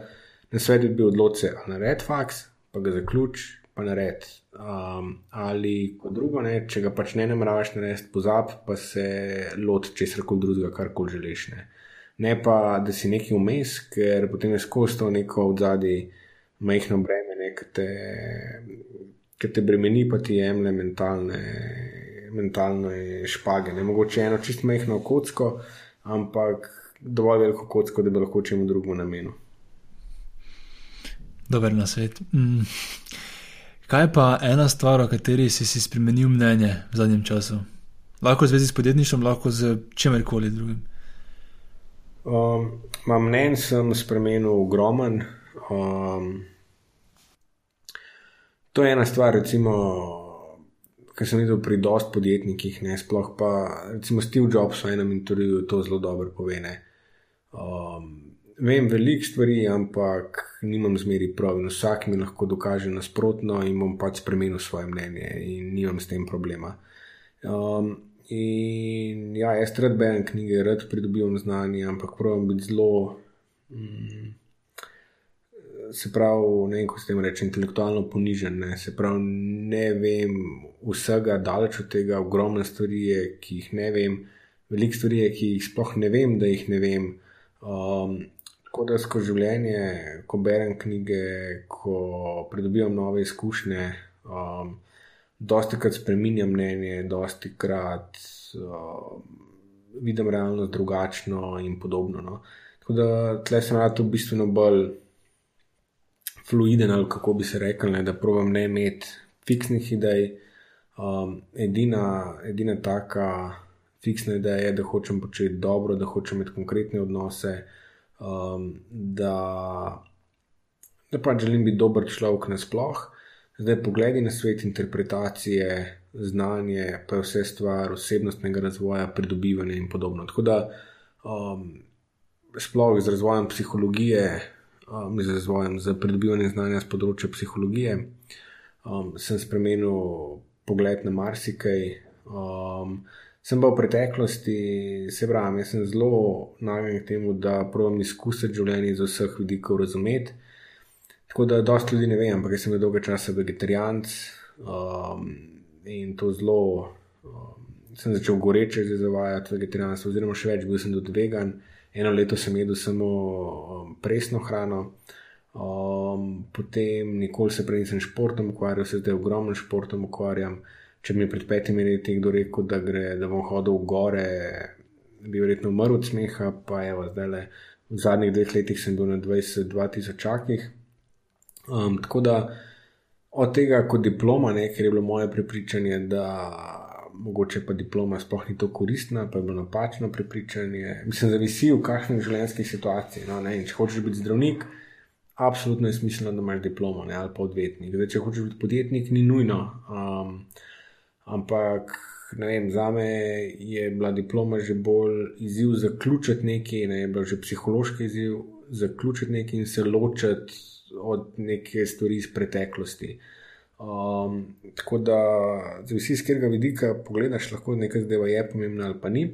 B: na svetu bi odločil, ali nared faks, pa ga zaključ, pa nared. Um, ali kot drugo, ne, če ga pač ne nameraš narediti, pozab pa se loti česar koli drugega, kar koli želiš. Ne. Ne pa, da si neki vmes, ker potem je skozi to neko od zadaj majhno breme, ki te, te bremeni, pa ti jemlje mentalne, mentalne špage. Ne mogoče eno čist majhno kocko, ampak dovolj veliko kocko, da bi lahko čemu drugemu namenil.
A: Dober na svet. Mm. Kaj pa ena stvar, o kateri si si spremenil mnenje v zadnjem času? Lahko v zvezi s podjetništvom, lahko z čemerkoli drugim.
B: Um, mnenje sem spremenil ogromen. Um, to je ena stvar, recimo, kar sem videl pri dost podjetnikih, ne sploh pa, recimo, Steve Jobs v enem intervjuju to zelo dobro pove. Um, vem veliko stvari, ampak nimam zmeri prav in vsak mi lahko dokaže nasprotno in bom pač spremenil svoje mnenje in nimam s tem problema. Um, in ja, jaz rad berem knjige, rad pridobivam znanje, ampak pravim biti zelo. Mm, Se pravi, ne vem, kako se tem reče, intelektualno ponižen. Ne. Se pravi, ne vem vsega, daleč od tega, ogromne stvari, je, ki jih ne vem, veliko stvari, je, ki jih sploh ne vem, da jih ne vem. Um, Tako da skozi življenje, ko berem knjige, ko pridobivam nove izkušnje, um, dosti krat spremenjam mnenje, dosti krat um, vidim realnost drugačno in podobno. No. Tako da tle sem rad tu bistveno bolj fluiden, ali kako bi se rekel, ne, da provam ne imeti fiksnih idej, Um, edina, edina taka fiksna ideja je, da hočem početi dobro, da hočem imeti konkretne odnose, um, da, da pač želim biti dober človek nasploh. Zdaj, pogledi na svet, interpretacije, znanje, pa je vse stvar osebnostnega razvoja, pridobivanja in podobno. Tako da, um, sploh z razvojem psihologije, um, z razvojem za pridobivanje znanja z področja psihologije, um, sem spremenil pogled na marsikaj. Um, sem pa v preteklosti, se pravi, jaz sem zelo nagnjen k temu, da pravim izkusiti življenje iz vseh vidikov razumeti. Tako da, dosta ljudi ne vem, ampak sem bil dolgo časa vegetarijanc um, in to zelo. Um, sem začel goreče zavajati vegetarijanstvo, oziroma še več, bil sem tudi vegan. Eno leto sem jedel samo um, presno hrano, um, potem nikoli se prej nisem športom ukvarjal, se zdaj ogromno športom ukvarjam. Če mi je pred petimi leti kdo rekel, da, gre, da bom hodil v gore, bi verjetno umrl od smeha, pa evo, zdaj le v zadnjih dveh letih sem bil na 22 čakih. Um, tako da od tega, kot diploma, ne, ker je bilo moje prepričanje, da mogoče pa diploma sploh ni to koristna, pa je bilo napačno prepričanje. Mislim, da visi v kakšnih življenjskih situacijah. No, če hočeš biti zdravnik, absolutno je smiselno, da imaš diplomo ne, ali pa odvetnik. Zdaj, če hočeš biti podjetnik, ni nujno. Um, ampak. Vem, za me je bila diploma že bolj izziv zaključiti nekaj, ne je bila že psihološki izziv zaključiti nekaj in se ločiti od neke stvari iz preteklosti. Um, tako da, zavisi iz katerega vidika pogledaš, lahko nekaj zdaj je pomembno ali pa ni.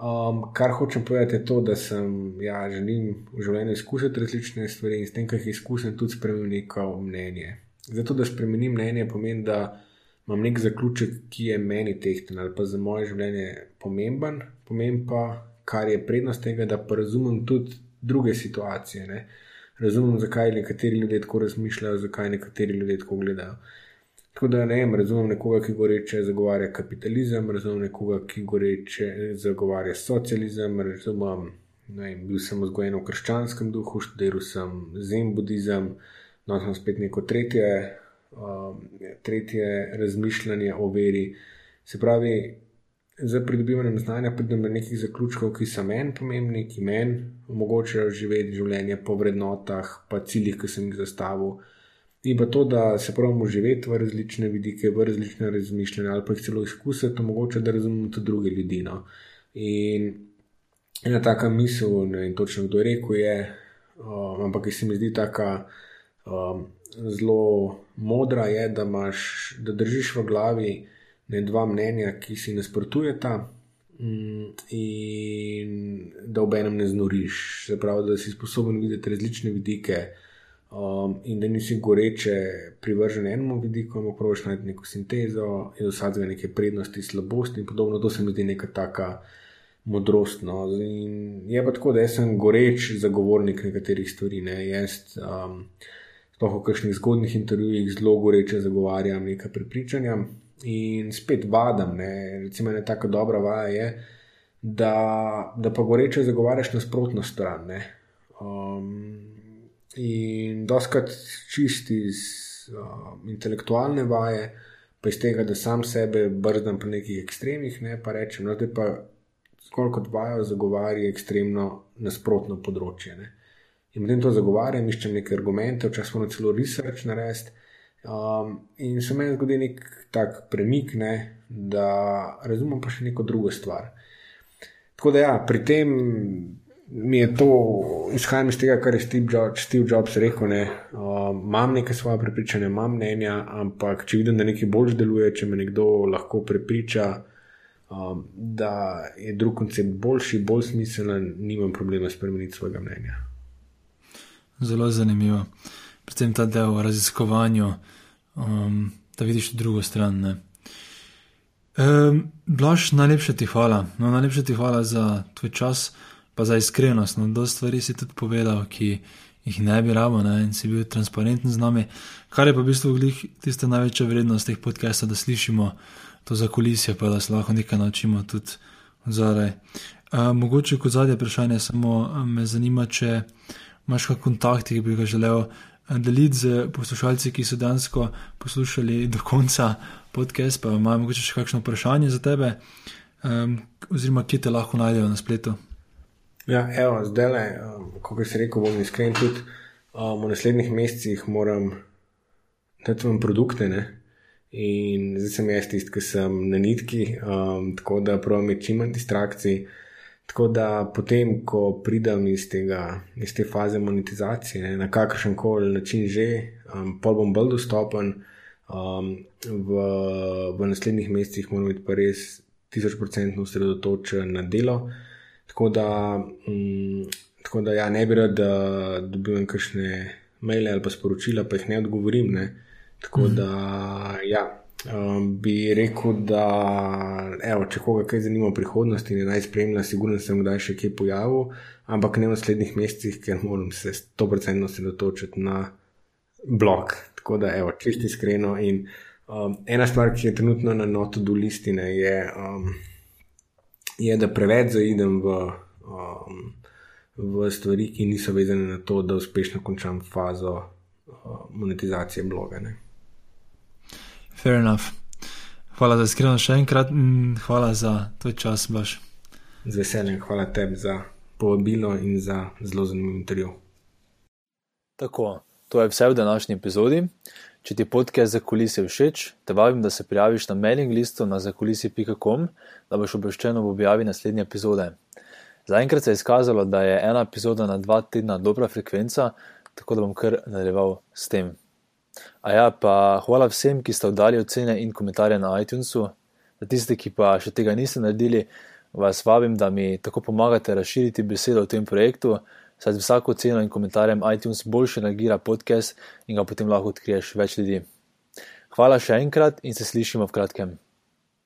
B: Um, kar hočem povedati, je to, da sem, ja, želim v življenju izkusiti različne stvari in s tem, kar jih izkusim, tudi spremenim neko mnenje. Zato, da spremenim mnenje, pomeni, da imam nek zaključek, ki je meni tehten ali pa za moje življenje pomemben, pomeni pa, kar je prednost tega, da pa razumem tudi druge situacije. Ne? Razumem, zakaj nekateri ljudje tako razmišljajo, zakaj nekateri ljudje tako gledajo. Tako da ne vem, razumem nekoga, ki goreče zagovarja kapitalizem, razumem nekoga, ki goreče zagovarja socializem, razumem, ne vem, bil sem vzgojen v krščanskem duhu, študiral sem zen budizem, no sem spet neko tretje, um, tretje razmišljanje o veri. Se pravi, za pridobivanje znanja pridem do nekih zaključkov, ki so meni pomembni, ki meni omogočajo živeti življenje po vrednotah, pa ciljih, ki sem jih zastavil. In pa to, da se pravimo živeti v različne vidike, v različne razmišljanja ali pa jih celo izkusiti, omogoča, da razumemo tudi druge ljudi. No. In ena taka misel, ne vem točno kdo rekel, je, um, ampak ki se mi zdi taka um, zelo modra, je, da, imaš, da držiš v glavi ne dva mnenja, ki si nasprotujeta, mm, in da ob enem ne znoriš. Se pravi, da si sposoben videti različne vidike, um, in da nisi goreče privržen enemu vidiku, ampak probiš najti neko sintezo in vsadzga neke prednosti, slabosti in podobno. To se mi zdi neka taka. Modrost. No. Je pa tako, da sem goreč zagovornik nekaterih stvari. Ne. Jaz, um, sploh v kakšnih zgodnih intervjujih, zelo goreče zagovarjam neka prepričanja, in spet vadam. Ne. Recimo, ena tako dobra vaja je, da, da pa goreče zagovarjaš nasprotno stran. Um, in doskrat čisti iz um, intelektualne vaje, pa iz tega, da sam sebe brzdam po nekih ekstremih, ne, pa rečem, no, da pa skoraj kot vajo zagovarja ekstremno nasprotno področje. Ne. In potem to zagovarjam, iščem neke argumente, včasih moramo celo research narediti. Um, in se meni zgodi nek tak premik, ne, da razumem pa še neko drugo stvar. Tako da, ja, pri tem mi je to, izhajam iz tega, kar je Steve Jobs, Steve Jobs rekel. Ne, um, imam neke svoje prepričanja, imam mnenja, ampak če vidim, da nekaj bolj deluje, če me nekdo lahko prepriča, um, da je drug koncept boljši, bolj smiselen, nimam problema spremeniti svojega mnenja.
A: Zelo zanimivo predvsem ta del o raziskovanju, um, da vidiš drugo stran. Um, Blaž, najlepša ti hvala. No, najlepša ti hvala za tvoj čas, pa za iskrenost. No, do stvari si tudi povedal, ki jih ne bi rabo, ne, in si bil transparenten z nami. Kar je pa v bistvu tista največja vrednost teh podcastov, da slišimo to za kulisje, pa da se lahko nekaj naučimo tudi zadaj. Uh, mogoče kot zadnje vprašanje, samo me zanima, če imaš kakšen kontakt, ki bi ga želel deliti z poslušalci, ki so dansko poslušali do konca podcast, pa imajo morda še kakšno vprašanje za tebe, um, oziroma kje te lahko najdejo na spletu.
B: Ja, evo, zdaj le, um, kot si rekel, bom iskren tudi. Um, v naslednjih mesecih moram dati vam produkte, ne? in zdaj sem jaz tisti, ki sem na nitki, um, tako da pravim, čim manj distrakcij. Tako da potem, ko pridem iz, tega, iz te faze monetizacije, ne, na kakršen koli način že, um, pa bom bolj dostopen, um, v, v naslednjih mesecih moram biti pa res tisočprocentno osredotočen na delo. Tako da, um, tako da ja, ne bi rad, da dobivam kakšne maile ali pa sporočila, pa jih ne odgovorim. Ne. Tako mm. da, ja, Um, bi rekel, da evo, če koga kaj zanima v prihodnosti, ne naj spremlja, sigurno se bom kdaj še kje pojavil, ampak ne v naslednjih mesecih, ker moram se 100% osredotočiti na blog. Tako da, evo, čisti iskreno. In um, ena stvar, ki je trenutno na notu do listine, je, um, je da preveč zaidem v, um, v stvari, ki niso vezane na to, da uspešno končam fazo uh, monetizacije bloga. Ne.
A: Fair enough. Hvala za iskreno še enkrat, mm, hvala za tvoj čas, baš.
B: Z veseljem, hvala tebi za povabilo in za zelo zanimiv intervju.
A: Tako, to je vse v današnji epizodi. Če ti podcast za kulise všeč, te vabim, da se prijaviš na mailing listu na zakulisi.com, da boš obveščen ob objavi naslednje epizode. Zaenkrat se je izkazalo, da je ena epizoda na dva tedna dobra frekvenca, tako da bom kar nadaljeval s tem. A ja, pa hvala vsem, ki ste oddali ocene in komentarje na iTunesu. Za tiste, ki pa še tega niste naredili, vas vabim, da mi tako pomagate razširiti besedo o tem projektu, saj z vsako oceno in komentarjem iTunes boljše nagira podcast in ga potem lahko odkriješ več ljudi. Hvala še enkrat in se slišimo v kratkem.